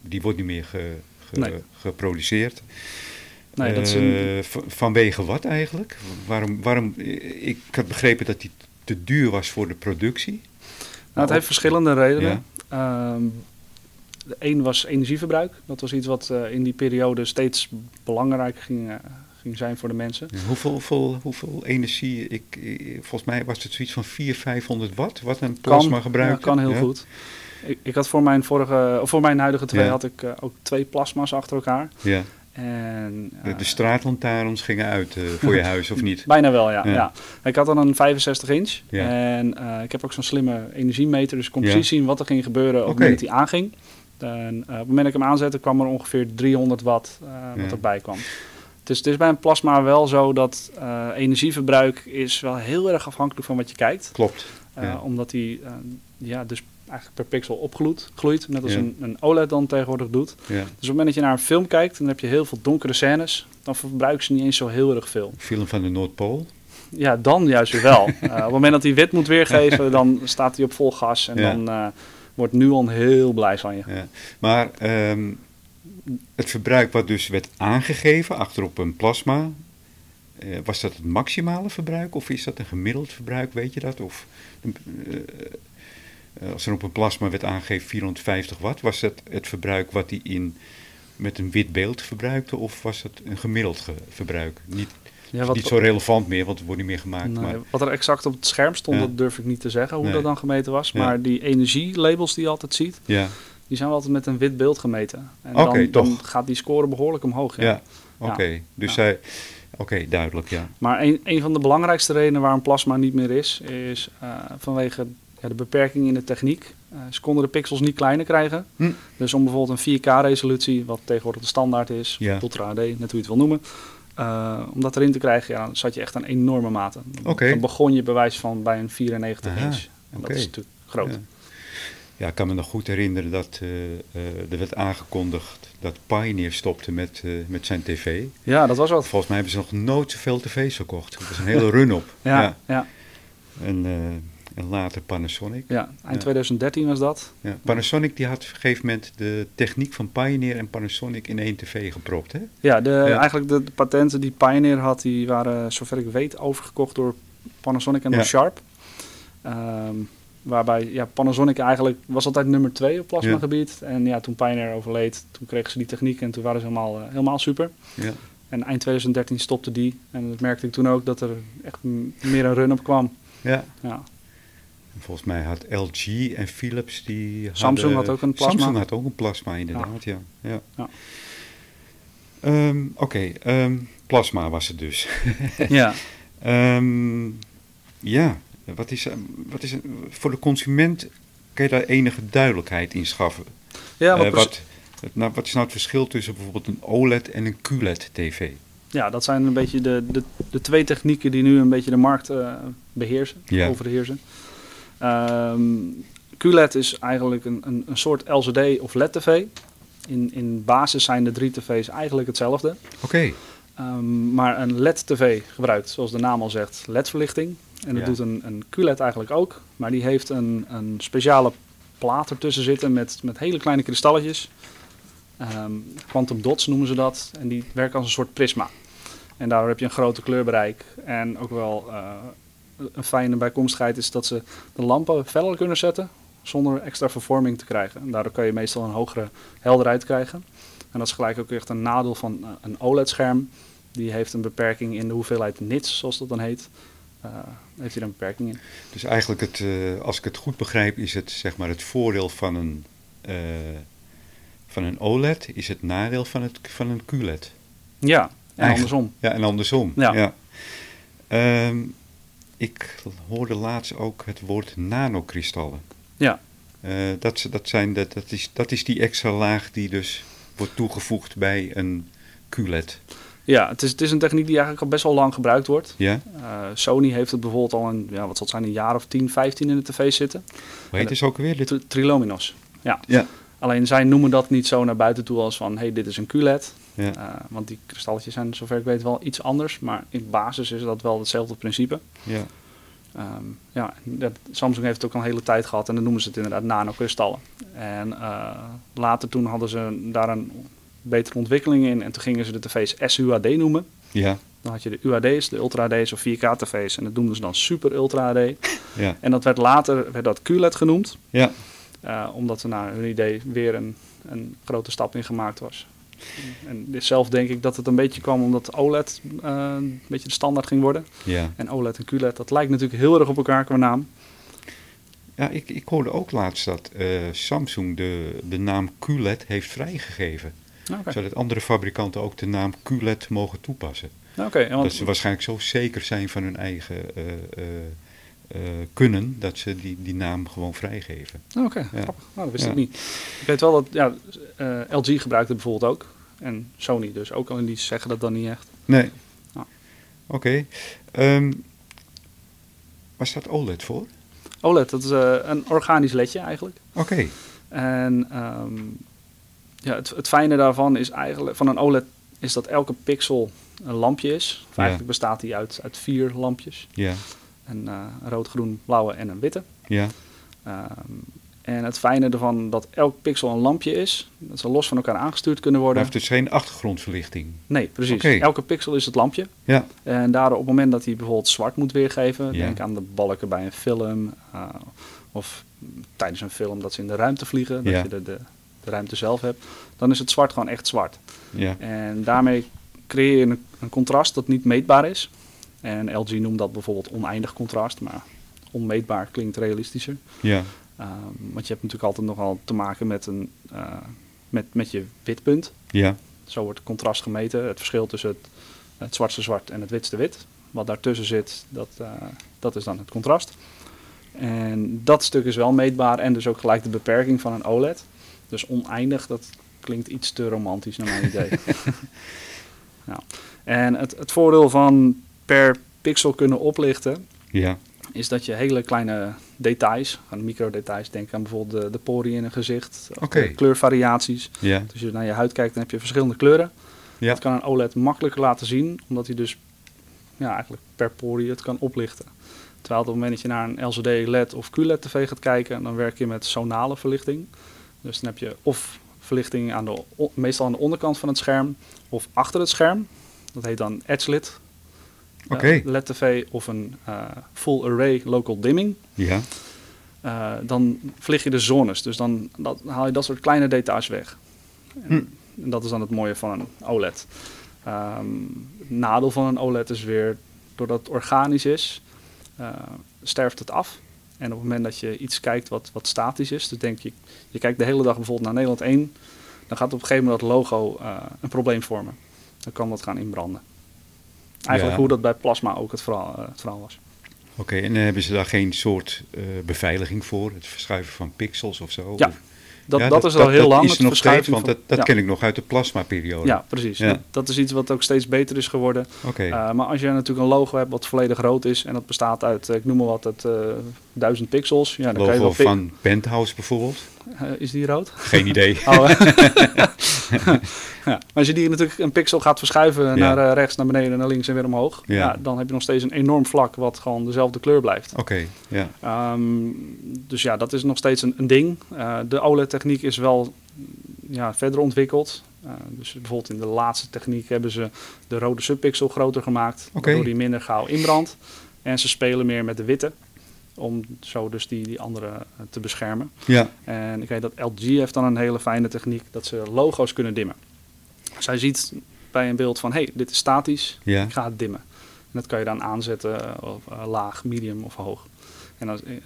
die wordt niet meer ge- ge- Nee. geproduceerd. Nee, dat is een, Eh, vanwege wat eigenlijk? Waarom, waarom, ik had begrepen dat die te duur was voor de productie. Nou, het heeft verschillende redenen. Ja. Ehm, de een was energieverbruik. Dat was iets wat eh, in die periode steeds belangrijker ging, eh, ging zijn voor de mensen. Ja, Hoeveel, hoeveel, hoeveel energie? Ik, ik- volgens mij was het zoiets van 400, 500 watt. Wat een plasma gebruikt. ja, kan heel goed. Ik, ik had voor mijn, vorige, of voor mijn huidige twee had ik eh, ook twee plasma's achter elkaar. Ja, En, de, eh, de straatlantaarns gingen uit eh, voor je (laughs) huis, of niet? Bijna wel, ja, Ja. Ik had dan een 65 inch. En eh, ik heb ook zo'n slimme energiemeter. Dus ik kon precies zien wat er ging gebeuren op het moment dat hij aanging. En, eh, op het moment dat ik hem aanzette, kwam er ongeveer 300 watt eh, wat erbij kwam. Is, het is bij een plasma wel zo dat eh, energieverbruik is wel heel erg afhankelijk van wat je kijkt. Klopt. Eh, Ja. Omdat die eh, ja, dus eigenlijk per pixel opgloeit, gloeit, net als Ja. een, een OLED dan tegenwoordig doet. Ja. Dus op het moment dat je naar een film kijkt, dan heb je heel veel donkere scènes. Dan verbruiken ze niet eens zo heel erg veel. Film van de Noordpool. Ja, dan juist weer wel. (laughs) Eh, op het moment dat hij wit moet weergeven, dan staat hij op vol gas. En Ja. dan eh, wordt Nuon heel blij van je. Ja. Maar ehm, het verbruik wat dus werd aangegeven achterop een plasma, eh, was dat het maximale verbruik of is dat een gemiddeld verbruik, weet je dat? Of als er op een plasma werd aangegeven 450 watt, was dat het verbruik wat hij in met een wit beeld verbruikte of was het een gemiddeld ge- verbruik? Niet, Ja, wat, niet zo relevant meer, want het wordt niet meer gemaakt. nee, maar, wat er exact op het scherm stond, Ja. dat durf ik niet te zeggen hoe Nee. dat dan gemeten was. Ja. Maar die energielabels die je altijd ziet, ja, die zijn wel altijd met een wit beeld gemeten. En dan, gaat die score behoorlijk omhoog. Ja. ja, oké. Dus hij, oké, duidelijk, ja. Maar een, een van de belangrijkste redenen waarom plasma niet meer is, is eh, vanwege ja, de beperking in de techniek. Eh, ze konden de pixels niet kleiner krijgen. Hm. Dus om bijvoorbeeld een 4K-resolutie, wat tegenwoordig de standaard is, Ja. Ultra HD, net hoe je het wil noemen. eh, om dat erin te krijgen, ja, dan zat je echt aan enorme maten. Oké. Dan begon je bewijs van bij een 94 Aha, inch. En dat is natuurlijk groot. Ja. Ja, ik kan me nog goed herinneren dat eh, er werd aangekondigd dat Pioneer stopte met, met zijn tv. Ja, dat was wat. Volgens mij hebben ze nog nooit zoveel tv's verkocht. Er was een hele run op. (laughs) Ja, ja. En, en later Panasonic. eind Ja. 2013 was dat. Ja. Panasonic die had op een gegeven moment de techniek van Pioneer en Panasonic in één tv gepropt. Hè? Ja, de, Ja. eigenlijk de, de patenten die Pioneer had, die waren, zover ik weet, overgekocht door Panasonic en door Sharp. Ehm, waarbij ja, Panasonic eigenlijk was altijd nummer twee op plasmagebied. En ja, toen Pioneer overleed, toen kregen ze die techniek en toen waren ze helemaal, eh, helemaal super. Ja. En eind 2013 stopte die. En dat merkte ik toen ook dat er echt meer een run op kwam. Ja. Ja. En Volgens mij had LG en Philips die Samsung hadden- had ook een plasma. Samsung had ook een plasma, inderdaad, ja. ja. Ja. Ehm, Oké, ehm, plasma was het dus. (laughs) ja. Ehm, ja, Wat is, wat is, voor de consument kan je daar enige duidelijkheid in schaffen? Ja, wat, wat, nou, wat is nou het verschil tussen bijvoorbeeld een OLED en een QLED-TV? Ja, dat zijn een beetje de, de, de twee technieken die nu een beetje de markt uh, beheersen, ja. overheersen. Um, QLED is eigenlijk een, een, een soort LCD of LED-tv. In, in basis zijn de drie tv's eigenlijk hetzelfde. Oké. Okay. Um, maar een LED-tv gebruikt, zoals de naam al zegt, LED-verlichting. En dat ja. doet een, een QLED eigenlijk ook. Maar die heeft een, een speciale plaat ertussen zitten met, met hele kleine kristalletjes. Um, quantum dots noemen ze dat. En die werken als een soort prisma. En daardoor heb je een groter kleurbereik. En ook wel uh, een fijne bijkomstigheid is dat ze de lampen feller kunnen zetten. Zonder extra vervorming te krijgen. En daardoor kan je meestal een hogere helderheid krijgen. En dat is gelijk ook echt een nadeel van uh, een OLED-scherm. Die heeft een beperking in de hoeveelheid nits, zoals dat dan heet. Uh, heeft hij een beperking in. Dus eigenlijk, het, uh, als ik het goed begrijp, is het zeg maar het voordeel van een, uh, van een OLED, is het nadeel van, het, van een QLED. Ja, en andersom. Ja, en andersom. Ja. ja. Um, ik hoorde laatst ook het woord nanokristallen. Ja. dat, dat, zijn, dat, dat, is, dat is die extra laag die dus wordt toegevoegd bij een QLED. Ja, het is, het is een techniek die eigenlijk al best wel lang gebruikt wordt. Ja. Uh, Sony heeft het bijvoorbeeld al een, ja, wat zal het zijn, een jaar of 10, 15 in de tv zitten. Hoe heet het ook weer? Trilominos. Ja. ja. Alleen zij noemen dat niet zo naar buiten toe als van, hey, dit is een QLED. Ja. Uh, want die kristalletjes zijn, zover ik weet, wel iets anders. Maar in basis is dat wel hetzelfde principe. Ja. Um, ja, dat, Samsung heeft het ook al een hele tijd gehad en dan noemen ze het inderdaad nanokristallen. En uh, later toen hadden ze daar een betere ontwikkeling in en toen gingen ze de tv's SUAD noemen. Ja. Dan had je de UAD's, de Ultra HD's of 4K tv's en dat noemden ze dan Super Ultra HD. Ja. En dat werd later werd dat QLED genoemd. Ja. Uh, omdat er naar hun idee weer een, een grote stap in gemaakt was. En zelf denk ik dat het een beetje kwam omdat OLED uh, een beetje de standaard ging worden. Ja. En OLED en QLED, dat lijkt natuurlijk heel erg op elkaar qua naam. Ja, ik, ik hoorde ook laatst dat uh, Samsung de, de naam QLED heeft vrijgegeven. Okay. Zodat andere fabrikanten ook de naam QLED mogen toepassen. Okay, want... Dat ze waarschijnlijk zo zeker zijn van hun eigen uh, uh, kunnen, dat ze die, die naam gewoon vrijgeven. Oké, okay, ja. grappig. Nou, dat wist ja. ik niet. Ik weet wel dat ja, LG gebruikt het bijvoorbeeld ook. En Sony dus ook, al die zeggen dat dan niet echt. Nee. Nou. Oké. Okay. Um, waar staat OLED voor? OLED, dat is uh, een organisch ledje eigenlijk. Oké. Okay. En um, ja, het, het fijne daarvan is eigenlijk, van een OLED, is dat elke pixel een lampje is. Eigenlijk bestaat die uit, uit vier lampjes. Ja. Een uh, rood, groen, blauwe en een witte. Ja. Um, en het fijne ervan dat elk pixel een lampje is, dat ze los van elkaar aangestuurd kunnen worden. Maar heeft dus geen achtergrondverlichting? Nee, precies. Okay. Elke pixel is het lampje. Ja. En daardoor op het moment dat hij bijvoorbeeld zwart moet weergeven, Ja. denk aan de balken bij een film, uh, of tijdens een film dat ze in de ruimte vliegen, dat Ja. je de, de, de ruimte zelf hebt, dan is het zwart gewoon echt zwart. Ja. En daarmee creëer je een, een contrast dat niet meetbaar is. En LG noemt dat bijvoorbeeld oneindig contrast, maar onmeetbaar klinkt realistischer. Ja. Um, want je hebt natuurlijk altijd nogal te maken met, een, uh, met, met je witpunt. Ja. Zo wordt contrast gemeten. Het verschil tussen het, het zwartste zwart en het witste wit. Wat daartussen zit, dat, uh, dat is dan het contrast. En dat stuk is wel meetbaar en dus ook gelijk de beperking van een OLED. Dus oneindig, dat klinkt iets te romantisch naar mijn idee. (laughs) nou. En het, het voordeel van per pixel kunnen oplichten Ja. is dat je hele kleine details, aan microdetails, denk aan bijvoorbeeld de, de poriën in een gezicht, kleurvariaties. Ja. Dus als je naar je huid kijkt, dan heb je verschillende kleuren. Ja. Dat kan een OLED makkelijker laten zien, omdat hij dus ja, eigenlijk per porie het kan oplichten. Terwijl op het moment dat je naar een LCD, LED of QLED tv gaat kijken, dan werk je met zonale verlichting. Dus dan heb je of verlichting aan de, meestal aan de onderkant van het scherm, of achter het scherm. Dat heet dan edge-lit. Oké. Eh, LED-tv of een eh, full array local dimming. Ja. Eh, dan vlieg je de zones. Dus dan, dat, haal je dat soort kleine details weg. En, Hm. en dat is dan het mooie van een OLED. Ehm, het nadeel van een OLED is weer, doordat het organisch is, sterft het af. En op het moment dat je iets kijkt wat, wat statisch is, dus denk je, je kijkt de hele dag bijvoorbeeld naar Nederland 1, dan gaat op een gegeven moment dat logo een probleem vormen. Dan kan dat gaan inbranden. Eigenlijk Ja. hoe dat bij plasma ook het verhaal, eh, het verhaal was. Oké, en hebben ze daar geen soort uh, beveiliging voor? Het verschuiven van pixels of zo? Ja, dat, dat, is al heel lang. Is nog steeds, want dat, dat ken ik nog uit de plasma-periode. Ja, precies. Dat, is iets wat ook steeds beter is geworden. Okay. Uh, maar als je natuurlijk een logo hebt wat volledig rood is en dat bestaat uit, ik noem maar wat, het, uh, duizend pixels. Ja, dan logo kan je wel van Penthouse bijvoorbeeld? Uh, is die rood? Geen idee. (laughs) oh. (laughs) (laughs) Maar als je die natuurlijk een pixel gaat verschuiven naar uh, rechts, naar beneden, naar links en weer omhoog, ja. ja. dan heb je nog steeds een enorm vlak wat gewoon dezelfde kleur blijft. Oké, okay, ja. Um, dus ja, dat is nog steeds een, een ding. Uh, de OLED-techniek is wel ja, verder ontwikkeld. Uh, dus bijvoorbeeld in de laatste techniek hebben ze de rode subpixel groter gemaakt, okay. waardoor die minder gauw inbrandt. En ze spelen meer met de witte om zo dus die, die andere te beschermen. Ja. En ik weet dat LG heeft dan een hele fijne techniek dat ze logo's kunnen dimmen. Zij ziet bij een beeld van, hé, hey, dit is statisch, ja. ik ga het dimmen. En dat kan je dan aanzetten op uh, laag, medium of hoog. En als, uh,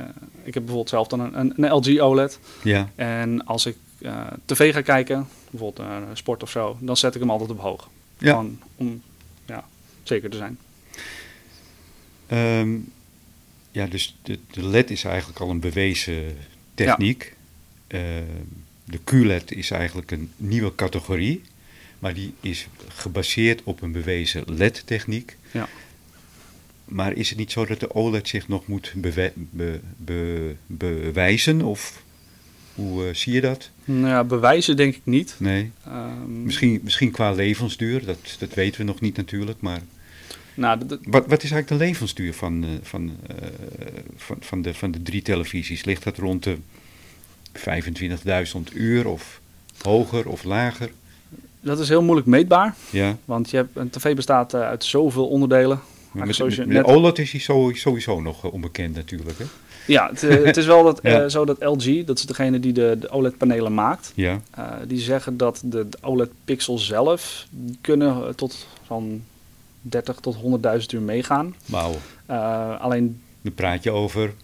ik heb bijvoorbeeld zelf dan een, een, LG OLED. Ja. En als ik uh, tv ga kijken, bijvoorbeeld sport of zo, dan zet ik hem altijd op hoog. Ja. Gewoon om ja, zeker te zijn. Um, ja, dus de, de, LED is eigenlijk al een bewezen techniek. Ja. de QLED is eigenlijk een nieuwe categorie. Maar die is gebaseerd op een bewezen LED-techniek. Ja. Maar is het niet zo dat de OLED zich nog moet bewe be be bewijzen? Of hoe uh, zie je dat? Nou ja, bewijzen denk ik niet. Nee. Um, misschien, misschien qua levensduur, dat, dat weten we nog niet natuurlijk. Maar nou, wat, wat is eigenlijk de levensduur van, uh, van, uh, van, van, de, van de drie televisies? Ligt dat rond de 25.000 uur of hoger of lager? Dat is heel moeilijk meetbaar. Ja. Want je hebt, een tv bestaat uh, uit zoveel onderdelen. Maar met, met, met net... OLED is hij sowieso nog uh, onbekend natuurlijk. Hè? Ja, het, het, is wel dat, (laughs) ja. zo dat LG, dat is degene die de, de OLED-panelen maakt. Ja. die zeggen dat de, de OLED-pixels zelf kunnen tot van 30 tot 100.000 uur meegaan. Wauw. alleen... Dan praat je over...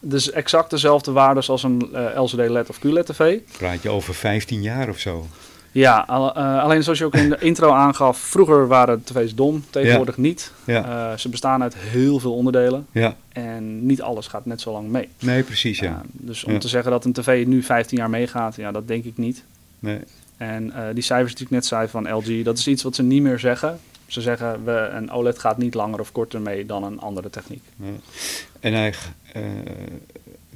Dus exact dezelfde waarden als een LCD LED of QLED tv. Praat je over 15 jaar of zo? Ja, al, uh, alleen zoals je ook in de intro aangaf, vroeger waren tv's dom, tegenwoordig ja. niet. Ja. Uh, ze bestaan uit heel veel onderdelen ja. en niet alles gaat net zo lang mee. Nee, precies, ja. Uh, dus om te zeggen dat een tv nu 15 jaar meegaat, ja, dat denk ik niet. Nee. En eh, die cijfers die ik net zei van LG, dat is iets wat ze niet meer zeggen. Ze zeggen, we, een OLED gaat niet langer of korter mee dan een andere techniek. Nee. En hij,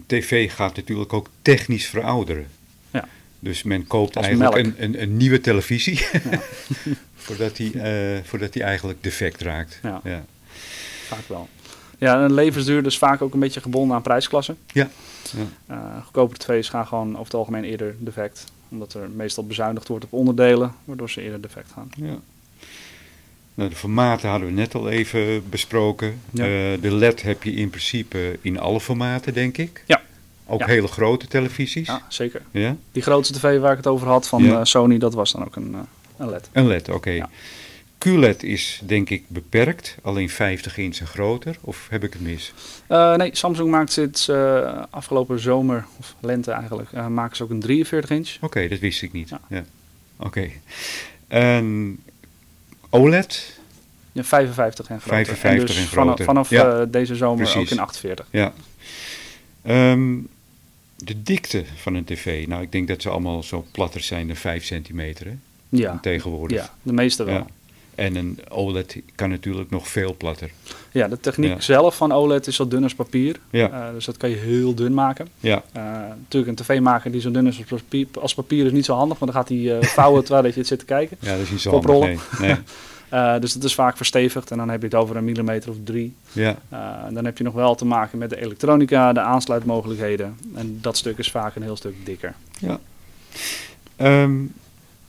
tv gaat natuurlijk ook technisch verouderen. Dus men koopt Als eigenlijk een, een, een, nieuwe televisie ja. (laughs) voordat, die, uh, voordat die eigenlijk defect raakt. Ja. ja. vaak wel. Ja, een levensduur is vaak ook een beetje gebonden aan prijsklassen. Ja. ja. Uh, goedkope tv's gaan gewoon over het algemeen eerder defect. Omdat er meestal bezuinigd wordt op onderdelen, waardoor ze eerder defect gaan. Ja. Nou, de formaten hadden we net al even besproken. Ja. Uh, de LED heb je in principe in alle formaten, denk ik. Ja. Ook ja. hele grote televisies. Ja, zeker. Ja? Die grootste tv waar ik het over had van Ja. uh, Sony, dat was dan ook een, uh, een LED. Een LED, oké. Ja. QLED is denk ik beperkt, alleen 50 inch en groter. Of heb ik het mis? Uh, nee, Samsung maakt sinds uh, afgelopen zomer, of lente eigenlijk, uh, maken ze ook een 43 inch. Oké, okay, dat wist ik niet. Ja. Ja. Oké. Okay. OLED? Ja, 55 en groter. 55 en, dus en groter. Vanaf, vanaf ja. deze zomer Precies. ook in 48. Ja. Um, de dikte van een tv. Nou, ik denk dat ze allemaal zo platter zijn dan 5 centimeter. Hè? Ja. Tegenwoordig. Ja, de meeste wel. Ja. En een OLED kan natuurlijk nog veel platter. Ja, de techniek Ja. zelf van OLED is zo dun als papier. Ja. Uh, dus dat kan je heel dun maken. Ja, Uh, natuurlijk, een tv maken die zo dun is als papier, als papier is niet zo handig, want dan gaat hij uh, vouwen (laughs) terwijl je het zit te kijken. ja dat is niet zo handig. Nee. (laughs) Uh, dus dat is vaak verstevigd en dan heb je het over een millimeter of drie. Ja, Uh, dan heb je nog wel te maken met de elektronica, de aansluitmogelijkheden. En dat stuk is vaak een heel stuk dikker. ja. Um,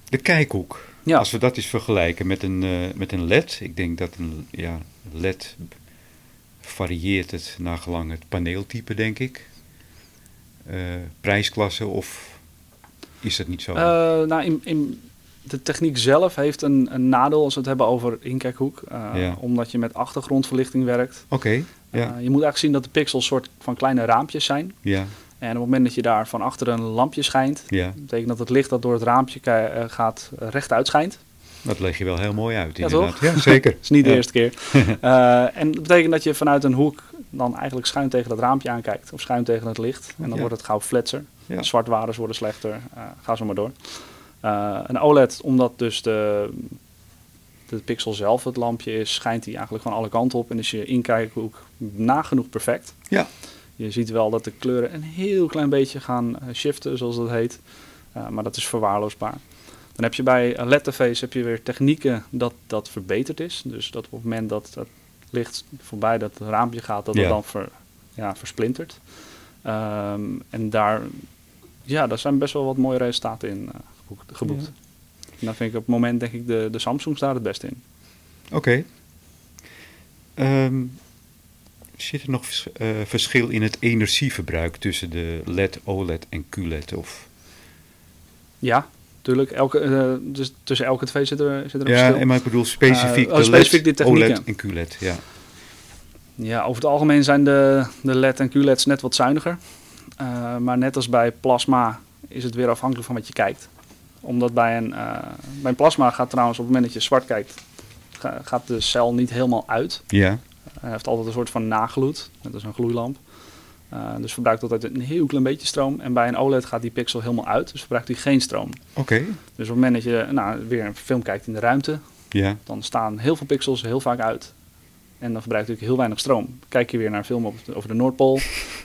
de kijkhoek. Ja. Als we dat eens vergelijken met een, uh, met een LED. Ik denk dat een ja, LED varieert het naar gelang het paneeltype, denk ik. Prijsklasse of is dat niet zo? Nou, in, in de techniek zelf heeft een, een nadeel als we het hebben over inkijkhoek. Uh, Ja. Omdat je met achtergrondverlichting werkt. Oké, ja, Uh, je moet eigenlijk zien dat de pixels soort van kleine raampjes zijn. ja, En op het moment dat je daar van achter een lampje schijnt, ja, betekent dat het licht dat door het raampje eh, gaat eh, rechtuit schijnt. Dat leg je wel heel mooi uit, Ja, inderdaad. toch? Ja, (laughs) zeker. Dat is niet de Ja. eerste keer. (laughs) Eh, en dat betekent dat je vanuit een hoek dan eigenlijk schuin tegen dat raampje aankijkt. Of schuin tegen het licht. En dan Ja. wordt het gauw fletser. Ja. Zwartwaardes worden slechter. Eh, ga zo maar door. Eh, een OLED, omdat dus de, de pixel zelf het lampje is, schijnt hij eigenlijk gewoon alle kanten op. En is je inkijkhoek nagenoeg perfect. Ja. Je ziet wel dat de kleuren een heel klein beetje gaan eh, shiften, zoals dat heet. Eh, maar dat is verwaarloosbaar. Dan heb je bij LED-tv's heb je weer technieken dat dat verbeterd is. Dus dat op het moment dat het licht voorbij dat raampje gaat, dat Ja. het dan ver, ja, versplintert. Ehm, en daar, ja, daar zijn best wel wat mooie resultaten in eh, geboekt. geboekt. En dan vind ik op het moment denk ik de, de Samsungs daar het beste in. Oké. Ehm, zit er nog vers- eh, verschil in het energieverbruik tussen de LED, OLED en QLED? Of? Ja, natuurlijk. Elke, eh, dus tussen elke tv zit er, zit er een Ja, verschil. en maar ik bedoel specifiek Eh, oh, de specifiek LED. OLED en QLED. Ja. Ja, over het algemeen zijn de, de LED en QLED's net wat zuiniger. Maar net als bij plasma is het weer afhankelijk van wat je kijkt. Omdat bij een, eh, bij een plasma gaat trouwens op het moment dat je zwart kijkt, ga- gaat de cel niet helemaal uit. Ja, Hij heeft altijd een soort van nagloed, net als een gloeilamp. Eh, dus verbruikt altijd een heel klein beetje stroom. En bij een OLED gaat die pixel helemaal uit, dus verbruikt hij geen stroom. oké. Dus op het moment dat je nou, weer een film kijkt in de ruimte, Ja, dan staan heel veel pixels heel vaak uit. En dan verbruikt natuurlijk heel weinig stroom. Kijk je weer naar een film over de Noordpool,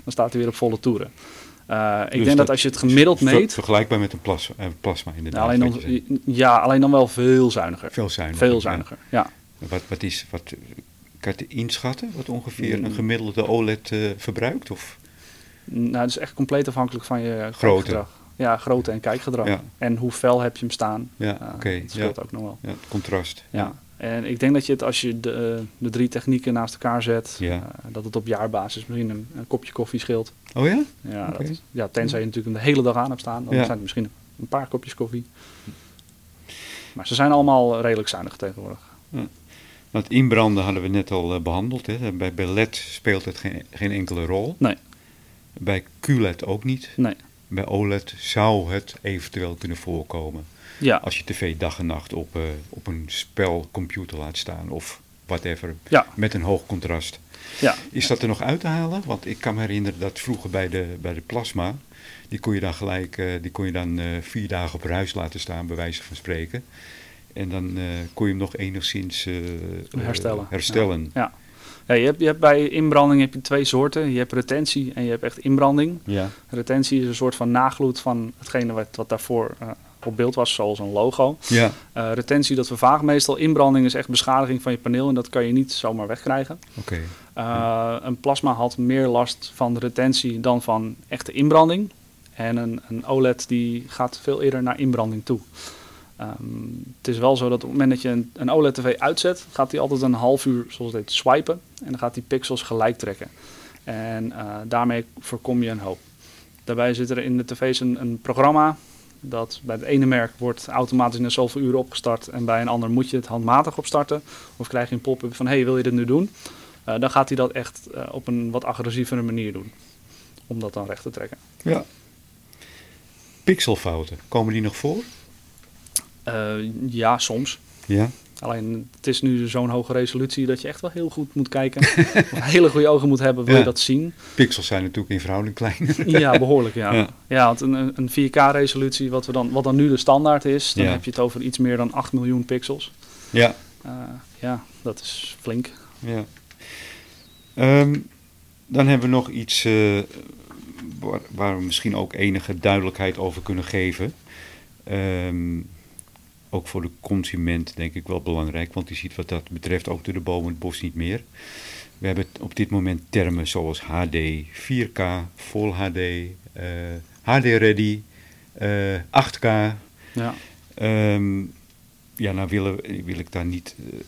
dan staat hij weer op volle toeren. Eh, ik Dus denk dat dat als je het gemiddeld meet, vergelijkbaar met een plasma, eh, plasma inderdaad. nou, alleen dan, ja, alleen dan wel veel zuiniger. Veel zuiniger. Veel zuiniger, ja. Wat, wat is, wat, kan je inschatten wat ongeveer Mm. een gemiddelde OLED eh, verbruikt? Of? Nou, het is echt compleet afhankelijk van je Grootte. Ja, grootte en kijkgedrag. Ja. En hoe fel heb je hem staan. Ja, oké. Dat scheelt ja. ook nog wel. Ja, het contrast. Ja. En ik denk dat je het als je de, eh, de drie technieken naast elkaar zet, Ja. eh, dat het op jaarbasis misschien een, een kopje koffie scheelt. Oh ja? Ja, dat ja, tenzij je natuurlijk de hele dag aan hebt staan, dan Ja. zijn het misschien een paar kopjes koffie. Maar ze zijn allemaal redelijk zuinig tegenwoordig. Want inbranden hadden we net al eh, behandeld. Hè. Bij, LED speelt het geen, geen enkele rol. Nee. Bij QLED ook niet. Nee. Bij OLED zou het eventueel kunnen voorkomen. Ja, Als je tv dag en nacht op, eh, op een spelcomputer laat staan of whatever. ja, Met een hoog contrast. ja. Is dat er nog uit te halen? Want ik kan me herinneren dat vroeger bij de, bij de plasma, die kon je dan gelijk, eh, die kon je dan eh, vier dagen op ruis laten staan, bij wijze van spreken. En dan kon je hem nog enigszins Herstellen. herstellen. Ja. Ja, je, hebt, je hebt bij inbranding heb je twee soorten. Je hebt retentie en je hebt echt inbranding. Ja. Retentie is een soort van nagloed van hetgene wat, wat daarvoor eh, op beeld was, zoals een logo. Ja. Eh, retentie, dat vervaagt meestal. Inbranding is echt beschadiging van je paneel en dat kan je niet zomaar wegkrijgen. Oké. Eh, een plasma had meer last van de retentie dan van echte inbranding. En een, een OLED die gaat veel eerder naar inbranding toe. Ehm, het is wel zo dat op het moment dat je een, OLED-tv uitzet, gaat hij altijd een half uur, zoals het swipen. En dan gaat hij pixels gelijk trekken. En eh, daarmee voorkom je een hoop. Daarbij zit er in de tv's een, een programma dat bij het ene merk wordt automatisch na zoveel uur opgestart en bij een ander moet je het handmatig opstarten. Of krijg je een pop-up van hey, wil je dit nu doen? Eh, dan gaat hij dat echt eh, op een wat agressievere manier doen. Om dat dan recht te trekken. Ja. Pixelfouten, komen die nog voor? Eh, ja, soms. Ja. Alleen het is nu zo'n hoge resolutie dat je echt wel heel goed moet kijken. (laughs) of hele goede ogen moet hebben, wil Ja. je dat zien. Pixels zijn natuurlijk in verhouding klein. (laughs) Ja, behoorlijk ja. Ja. Ja, want een, een 4K-resolutie, wat, we dan, wat dan nu de standaard is, dan Ja. heb je het over iets meer dan 8 miljoen pixels. ja. Eh, ja, dat is flink. Ja. Ehm, dan hebben we nog iets eh, waar, waar we misschien ook enige duidelijkheid over kunnen geven. Ehm, ook voor de consument denk ik wel belangrijk, want die ziet wat dat betreft ook door de bomen het bos niet meer. We hebben op dit moment termen zoals HD, 4K, Full HD, eh, HD Ready, eh, 8K. Ja. Ehm, ja, nou willen, wil ik daar niet eh,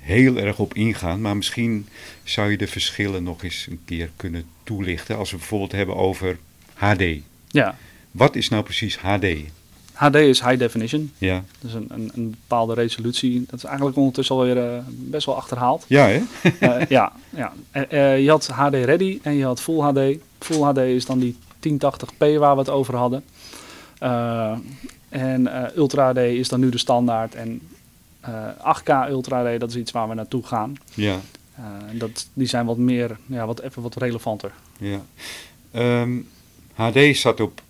heel erg op ingaan, maar misschien zou je de verschillen nog eens een keer kunnen toelichten. Als we bijvoorbeeld hebben over HD. ja, Wat is nou precies HD? HD is high definition. Ja, Dus een, een, een bepaalde resolutie. Dat is eigenlijk ondertussen alweer eh, best wel achterhaald. ja hè? Eh, (laughs) ja, ja. Eh, je had HD Ready en je had Full HD. Full HD is dan die 1080p waar we het over hadden. En Ultra HD is dan nu de standaard. En Eh, 8K Ultra HD, dat is iets waar we naartoe gaan. Ja, dat, die zijn wat meer, ja, wat, even wat relevanter. ja. Ehm, HD staat op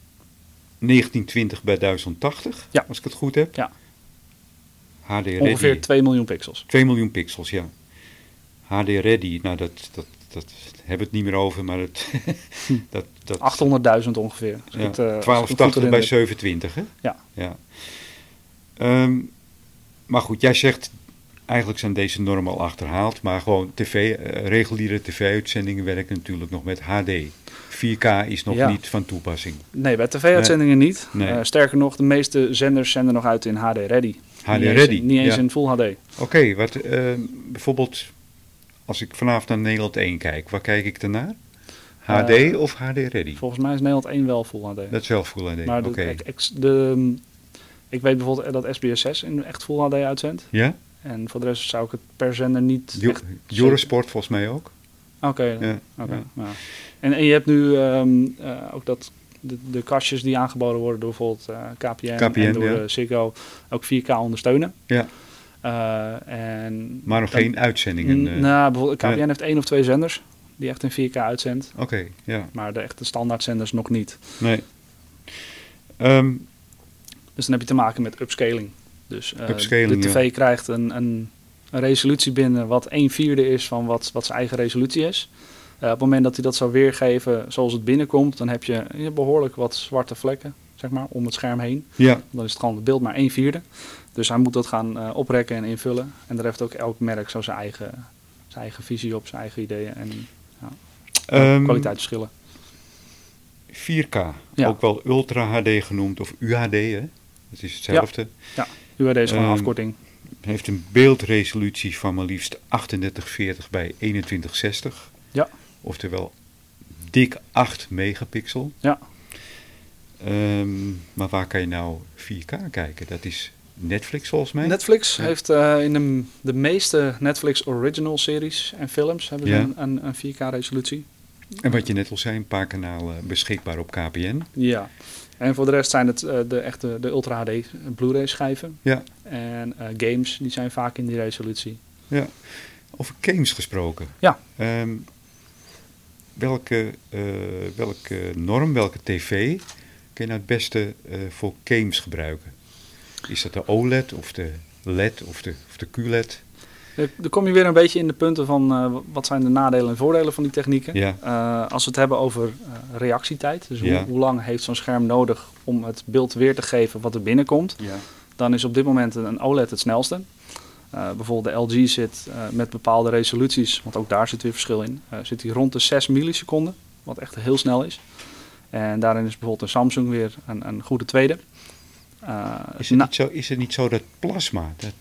1920 bij 1080, Ja. als ik het goed heb. Ja. HD Ready. Ongeveer 2 miljoen pixels. 2 miljoen pixels, ja. HD Ready, nou dat, dat, dat hebben we het niet meer over, maar het, (laughs) dat, dat, 800.000 ongeveer. Als ik ja, het, eh, 1280 bij herinner. 720, hè? Ja. ja. Ehm, maar goed, jij zegt, eigenlijk zijn deze normen al achterhaald, maar gewoon tv, eh, reguliere tv-uitzendingen werken natuurlijk nog met HD. 4K is nog Ja. niet van toepassing. Nee, bij tv-uitzendingen niet. Nee. Eh, sterker nog, de meeste zenders zenden nog uit in HD Ready. HD niet eens, Ready. in- niet eens ja. in Full HD. Oké, wat ehm, bijvoorbeeld als ik vanavond naar Nederland 1 kijk, waar kijk ik dan naar? HD Eh, of HD Ready? Volgens mij is Nederland 1 wel Full HD. Dat is wel Full HD. maar de, ex- de, ik weet bijvoorbeeld dat SBS 6 in echt Full HD uitzendt. Ja? En voor de rest zou ik het per zender niet Jo-. Eurosport volgens mij ook. Oké, Ja. oké. ja. En, en je hebt nu ehm, eh, ook dat de, de kastjes die aangeboden worden door bijvoorbeeld eh, KPN, KPN, en door eh, Ziggo ook 4K ondersteunen. Ja. En Maar nog dan- geen uitzendingen. eh. Nou, bijvoorbeeld KPN heeft één of twee zenders die echt in 4K uitzendt. Oké, ja. Maar de echte standaardzenders nog niet. Nee. Ehm, Dus dan heb je te maken met upscaling. Dus Upscaling, de tv krijgt een, een, een resolutie binnen wat een vierde is van wat, wat zijn eigen resolutie is. Eh, op het moment dat hij dat zou weergeven zoals het binnenkomt, dan heb je, je behoorlijk wat zwarte vlekken zeg maar, om het scherm heen. ja, Dan is het gewoon het beeld maar een vierde. Dus hij moet dat gaan eh, oprekken en invullen. En daar heeft ook elk merk zo zijn eigen, zijn eigen visie op, zijn eigen ideeën en Ehm, kwaliteitsverschillen. 4K, Ja. ook wel Ultra HD genoemd of UHD, hè? Het is hetzelfde. UHD is gewoon een ehm, afkorting. Heeft een beeldresolutie van maar liefst 3840 bij 2160. Ja. Oftewel dik 8 megapixel. Ja. Ehm, maar waar kan je nou 4K kijken? Dat is Netflix volgens mij. Netflix Ja. heeft eh, in de, de meeste Netflix original series en films hebben ze Ja. een, een, een 4K resolutie. En wat je net al zei, een paar kanalen beschikbaar op KPN. Ja. En voor de rest zijn het eh, de echte de Ultra HD Blu-ray schijven. Ja. En eh, games die zijn vaak in die resolutie. Ja. Over games gesproken. Ja. Ehm, welke, eh, welke norm, welke tv kun je nou het beste voor games gebruiken? Is dat de OLED of de LED of de, of de QLED? Dan kom je weer een beetje in de punten van eh, wat zijn de nadelen en voordelen van die technieken. Ja. Eh, als we het hebben over eh, reactietijd, dus hoe, Ja. hoe lang heeft zo'n scherm nodig om het beeld weer te geven wat er binnenkomt, Ja. dan is op dit moment een OLED het snelste. Eh, bijvoorbeeld de LG zit eh, met bepaalde resoluties, want ook daar zit weer verschil in, eh, zit hij rond de 6 milliseconden, wat echt heel snel is. En daarin is bijvoorbeeld een Samsung weer een, een goede tweede. Eh, Is, het niet zo, is het niet zo dat plasma dat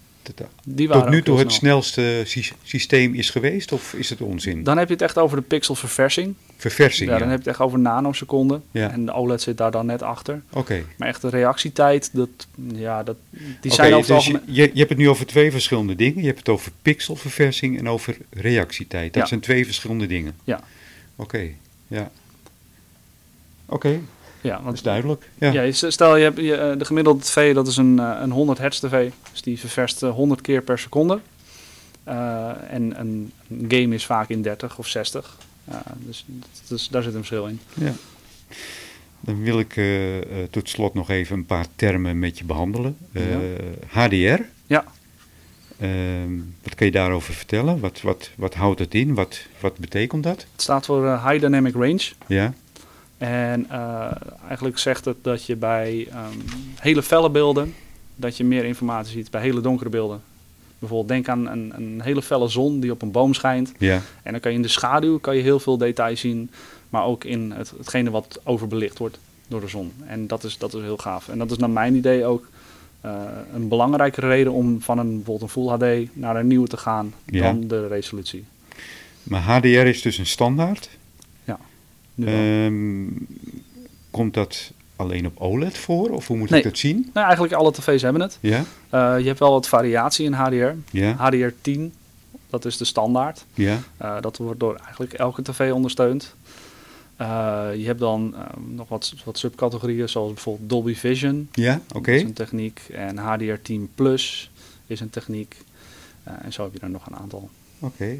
die waren tot nu toe het snel. snelste sy- systeem is geweest? Of is het onzin? Dan heb je het echt over de pixelverversing. Verversing, Ja, ja. dan heb je het echt over nanoseconden. Ja. En de OLED zit daar dan net achter. Oké. Maar echt de reactietijd, dat, ja, dat, die zijn over dus je, algemeen... je, je hebt het nu over twee verschillende dingen. Je hebt het over pixelverversing en over reactietijd. Dat Ja. zijn twee verschillende dingen. Ja. Oké, ja. Oké, Ja, dat want is duidelijk. Ja. Stel je hebt je, eh, de gemiddelde tv, dat is een, eh, een 100 hertz tv. Dus die ververst eh, 100 keer per seconde. Eh, en een game is vaak in 30 of 60. Ja, dus, dus daar zit een verschil in. Ja. Dan wil ik eh, eh, tot slot nog even een paar termen met je behandelen. Eh, HDR. Ja. Ehm, wat kun je daarover vertellen? Wat, wat, wat houdt het in? Wat, wat betekent dat? Het staat voor eh, High Dynamic Range. Ja, En eh, eigenlijk zegt het dat je bij ehm, hele felle beelden, dat je meer informatie ziet. Bij hele donkere beelden. Bijvoorbeeld denk aan een, een hele felle zon die op een boom schijnt. ja, En dan kan je in de schaduw kan je heel veel detail zien, maar ook in het, hetgene wat overbelicht wordt door de zon. En dat is, dat is heel gaaf. En dat is naar mijn idee ook eh, een belangrijke reden om van een, bijvoorbeeld een Full HD naar een nieuwe te gaan Ja. dan de resolutie. maar HDR is dus een standaard. Ehm, komt dat alleen op OLED voor? Of hoe moet Nee. ik dat zien? nou, eigenlijk alle tv's hebben het. Ja, Eh, je hebt wel wat variatie in HDR. ja, HDR10, dat is de standaard. ja. Eh, dat wordt door eigenlijk elke tv ondersteund. Eh, je hebt dan nog wat, wat subcategorieën, zoals bijvoorbeeld Dolby Vision. Ja, oké. Dat is een techniek. En HDR10 Plus is een techniek. En zo heb je er nog een aantal. Oké.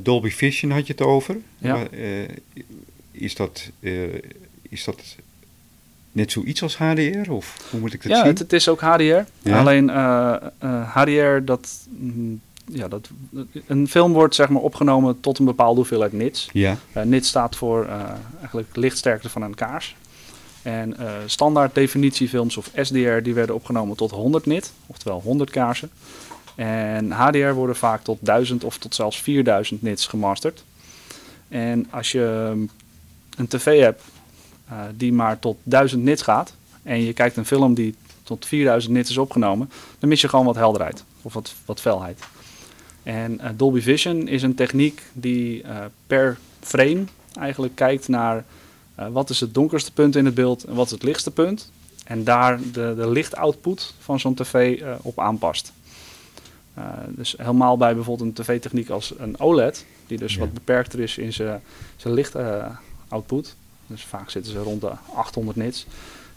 Dolby Vision had je het over. Ja. Maar, eh, is, dat, eh, is dat net zoiets als HDR? Of hoe moet ik dat ja, zien? het, het is ook HDR. Ja. Alleen eh, eh, HDR, dat, mm, ja, dat, een film wordt zeg maar opgenomen tot een bepaalde hoeveelheid nits. Ja, Eh nit staat voor eh, eigenlijk lichtsterkte van een kaars. En eh, standaard definitiefilms of SDR die werden opgenomen tot 100 nit, oftewel 100 kaarsen. En HDR worden vaak tot 1000 of tot zelfs 4000 nits gemasterd. En als je um, een tv hebt eh, die maar tot 1000 nits gaat en je kijkt een film die tot 4000 nits is opgenomen, dan mis je gewoon wat helderheid of wat, wat felheid. En eh, Dolby Vision is een techniek die eh, per frame eigenlijk kijkt naar wat is het donkerste punt in het beeld en wat is het lichtste punt. En daar de, de lichtoutput van zo'n tv op aanpast. Eh, dus helemaal bij bijvoorbeeld een tv-techniek als een OLED, die dus Ja. wat beperkter is in zijn zijn lichtoutput. dus vaak zitten ze rond de 800 nits.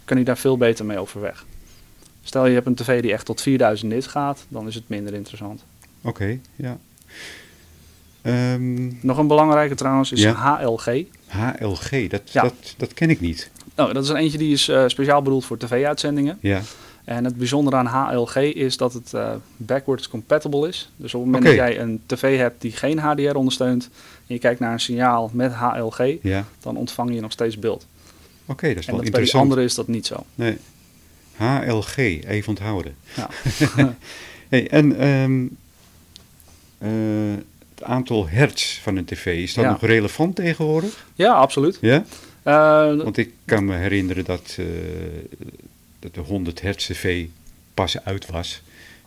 Kan hij daar veel beter mee overweg. Stel je hebt een tv die echt tot 4000 nits gaat, dan is het minder interessant. oké, ja. Ehm, Nog een belangrijke trouwens is Ja. HLG. HLG, dat, Ja. dat, dat ken ik niet. Nou, dat is een eentje die is eh, speciaal bedoeld voor tv-uitzendingen. Ja, En het bijzondere aan HLG is dat het eh, backwards compatible is. Dus op het moment dat jij een tv hebt die geen HDR ondersteunt en je kijkt naar een signaal met HLG, ja. dan ontvang je nog steeds beeld. Oké, dat is en wel dat bij interessant. andere is dat niet zo. Nee. HLG, even onthouden. Ja. (laughs) Hey, en ehm, eh, het aantal hertz van een tv, is dat Ja. nog relevant tegenwoordig? Ja, absoluut. Ja? Eh, Want ik kan me herinneren dat, dat de 100 hertz tv pas uit was.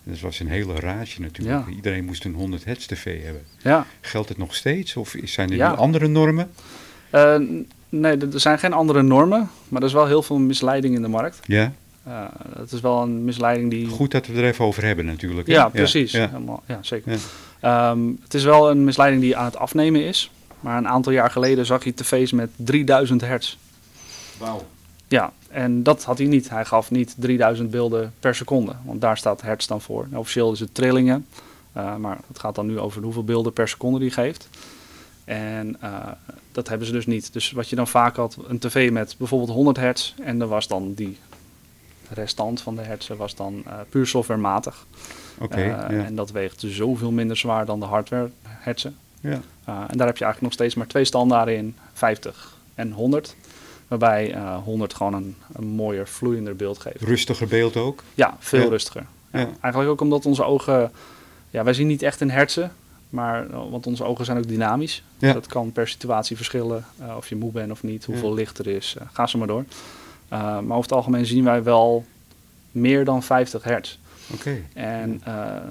En dat was een hele rage natuurlijk. Ja. Iedereen moest een 100 hertz tv hebben. ja. Geldt het nog steeds? Of zijn er Ja. nu andere normen? Eh, nee, er zijn geen andere normen, maar er is wel heel veel misleiding in de markt. Ja, Eh, het is wel een misleiding die... goed dat we er even over hebben natuurlijk. hè? Ja, precies. Ja, Helemaal, zeker. Ehm, het is wel een misleiding die aan het afnemen is. Maar een aantal jaar geleden zag je tv's met 3000 hertz. Wauw. Ja, en dat had hij niet. Hij gaf niet 3000 beelden per seconde. Want daar staat hertz dan voor. Officieel is het trillingen. eh, maar het gaat dan nu over hoeveel beelden per seconde die geeft. En eh, dat hebben ze dus niet. Dus wat je dan vaak had, een tv met bijvoorbeeld 100 hertz. En dan was dan die restant van de hertzen was dan eh, puur softwarematig. Oké, Eh, ja. En dat weegt zoveel minder zwaar dan de hardware hertzen. ja. Uh, en daar heb je eigenlijk nog steeds maar twee standaarden in, 50 en 100. Waarbij eh 100 gewoon een, een mooier, vloeiender beeld geeft. Rustiger beeld ook? Ja, veel Ja. rustiger. Ja, Ja. Eigenlijk ook omdat onze ogen, ja, wij zien niet echt in hertzen. Maar, eh, want onze ogen zijn ook dynamisch. Dat kan per situatie verschillen. eh, of je moe bent of niet, hoeveel licht er is. eh, ga zo maar door. Uh, maar over het algemeen zien wij wel meer dan 50 hertz. Oké. En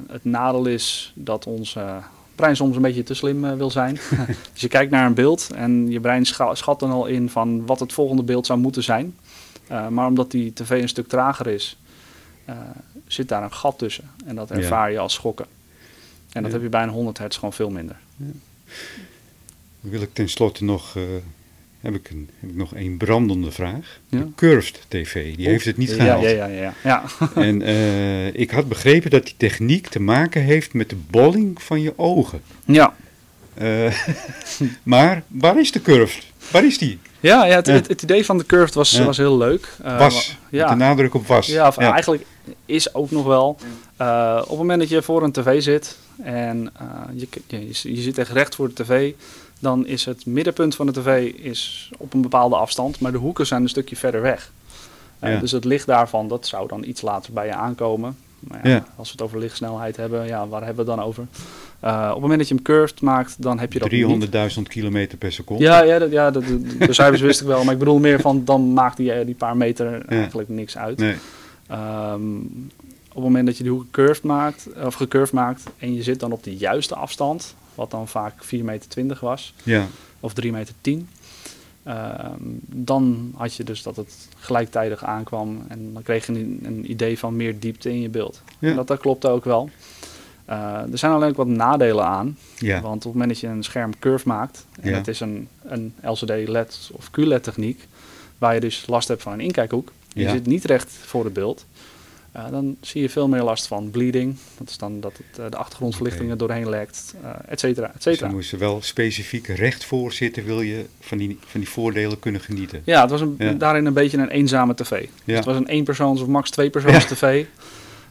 het nadeel is dat uh, brein soms een beetje te slim uh, wil zijn. (laughs) dus je kijkt naar een beeld en je brein scha schat dan al in van wat het volgende beeld zou moeten zijn. Uh, maar omdat die tv een stuk trager is, uh, zit daar een gat tussen. En dat ervaar je als schokken. En dat Ja. heb je bij een 100 hertz gewoon veel minder. Wil ik tenslotte nog, uh, heb, ik een, heb ik nog een brandende vraag. Ja. De Curved TV, die O, heeft het niet gehaald. Ja, ja, ja. ja. ja. (laughs) en uh, ik had begrepen dat die techniek te maken heeft met de bolling van je ogen. ja. Uh, (laughs) maar waar is de Curved? Waar is die? Ja, ja, het, het, het, idee van de Curved was, was heel leuk. Uh, Was, ja. de nadruk op was. Ja, of eigenlijk is ook nog wel. Op het moment dat je voor een tv zit en je, je, je, zit echt recht voor de tv, dan is het middenpunt van de tv is op een bepaalde afstand, maar de hoeken zijn een stukje verder weg. Uh, Ja. Dus het licht daarvan, dat zou dan iets later bij je aankomen. Maar ja, Ja. Als we het over lichtsnelheid hebben, ja, waar hebben we het dan over? Uh, op het moment dat je hem curved maakt, dan heb je dat niet. 300.000 kilometer per seconde. Ja, ja, dat, ja dat, de, cijfers wist ik wel. Maar ik bedoel meer van, dan maakt die, eh, die paar meter eigenlijk niks uit. Nee. Um, op het moment dat je de hoek curved maakt, of gecurved maakt en je zit dan op de juiste afstand, wat dan vaak 4,20 meter was, Ja. of 3,10 meter, 10, um, dan had je dus dat het gelijktijdig aankwam en dan kreeg je een, een idee van meer diepte in je beeld. Ja. En dat, dat klopte ook wel. Uh, er zijn alleen ook wat nadelen aan, Ja. want op het moment dat je een scherm curve maakt, en Ja. het is een, een LCD-LED of QLED techniek, waar je dus last hebt van een inkijkhoek, je zit niet recht voor het beeld, Uh, dan zie je veel meer last van bleeding. Dat is dan dat het, uh, de achtergrondverlichting er doorheen lekt, uh, et cetera, et cetera. Dus je moest er wel specifiek recht voor zitten, wil je van die, van die voordelen kunnen genieten. Ja, het was een, ja. daarin een beetje een eenzame tv. Ja. Dus het was een éénpersoons of max tweepersoons ja. tv.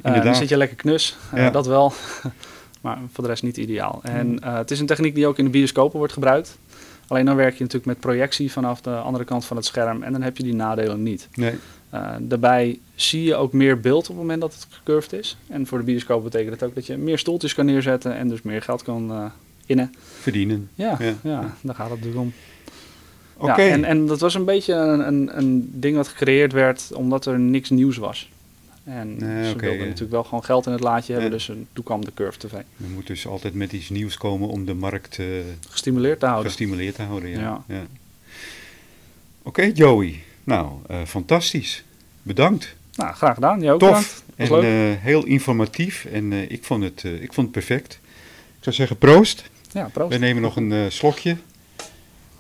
(laughs) dan zit je lekker knus, dat wel. (laughs) maar voor de rest niet ideaal. En het is een techniek die ook in de bioscopen wordt gebruikt. Alleen dan werk je natuurlijk met projectie vanaf de andere kant van het scherm en dan heb je die nadelen niet. Nee. Uh, daarbij zie je ook meer beeld op het moment dat het gecurved is. En voor de bioscoop betekent het ook dat je meer stoeltjes kan neerzetten en dus meer geld kan uh, innen. Verdienen. Ja, ja. ja, daar gaat het natuurlijk om. Oké. Ja, en, en dat was een beetje een, een, een ding wat gecreëerd werd omdat er niks nieuws was. En nee, ze okay, wilden natuurlijk wel gewoon geld in het laadje hebben, dus toen kwam de Curve TV. Je moet dus altijd met iets nieuws komen om de markt uh, gestimuleerd te houden. Gestimuleerd te houden, ja. ja. Oké, okay, Joey. Nou, uh, fantastisch. Bedankt. Nou, graag gedaan. Jij ook Tof en uh, heel informatief en uh, ik, vond het, ik vond het perfect. Ik zou zeggen proost. Ja, proost. We nemen nog een slokje.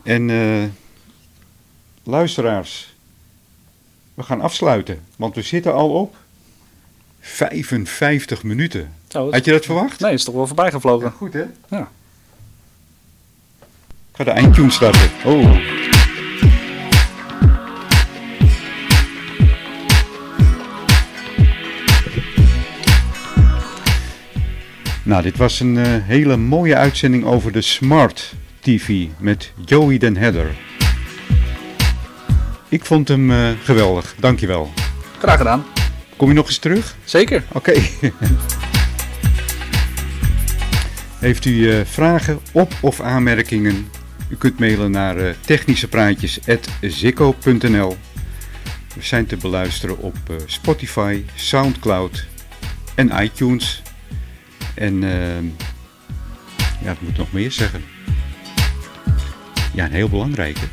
En luisteraars, we gaan afsluiten, want we zitten al op 55 minuten. Zo, Had je dat verwacht? Nee, is toch wel voorbij gevlogen. Ja, goed hè? Ja. Ik ga de eindtune starten. Oh. Nou, dit was een uh, hele mooie uitzending over de Smart TV met Joey den Header. Ik vond hem uh, geweldig, dankjewel. Graag gedaan. Kom je nog eens terug? Zeker. Oké. Okay. (laughs) Heeft u uh, vragen, op- of aanmerkingen? U kunt mailen naar technischepraatjes.zikko.nl We zijn te beluisteren op Spotify, Soundcloud en iTunes. En ja, wat moet ik nog meer zeggen? Ja, een heel belangrijke.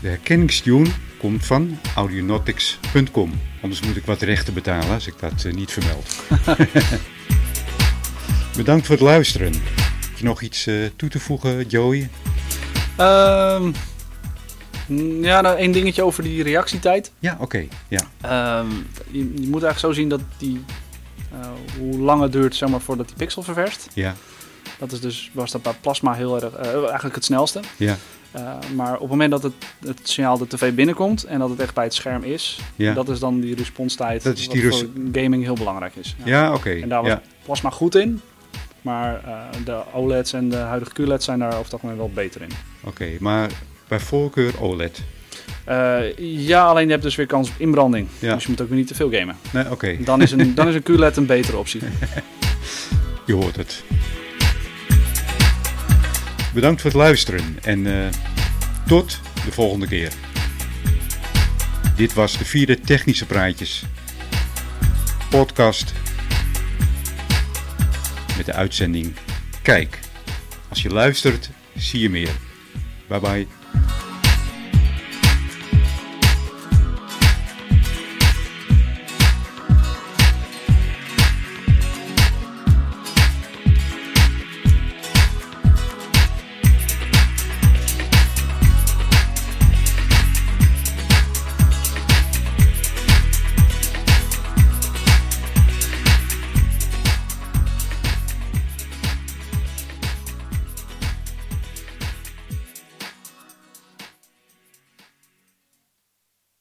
De herkenningstune komt van audionautics.com. Anders moet ik wat rechten betalen als ik dat uh, niet vermeld. (laughs) Bedankt voor het luisteren. Heb je nog iets uh, toe te voegen, Joey? Um, ja, nou, één dingetje over die reactietijd. Ja, oké. Okay. Ja. Um, je, je, moet eigenlijk zo zien dat die, hoe lang het duurt zeg maar, voordat die pixel ververst. Ja. Dat is dus, was dat bij plasma heel erg, eigenlijk het snelste. Ja. Uh, maar op het moment dat het, het signaal de tv binnenkomt en dat het echt bij het scherm is, ja. dat is dan die responstijd dat is die wat voor gaming heel belangrijk is. Ja, ja oké. Okay. En daar was ja. plasma goed in, maar uh, de OLED's en de huidige QLED's zijn daar over het algemeen wel beter in. Oké, okay, maar bij voorkeur OLED? Uh, ja, alleen je hebt dus weer kans op inbranding. Ja. Dus je moet ook weer niet te veel gamen. Nee, oké. Okay. Dan, is een, (laughs) dan is een QLED een betere optie. (laughs) je hoort het. Bedankt voor het luisteren en uh, tot de volgende keer. Dit was de vierde Technische Praatjes podcast met de uitzending Kijk. Als je luistert, zie je meer. Bye bye.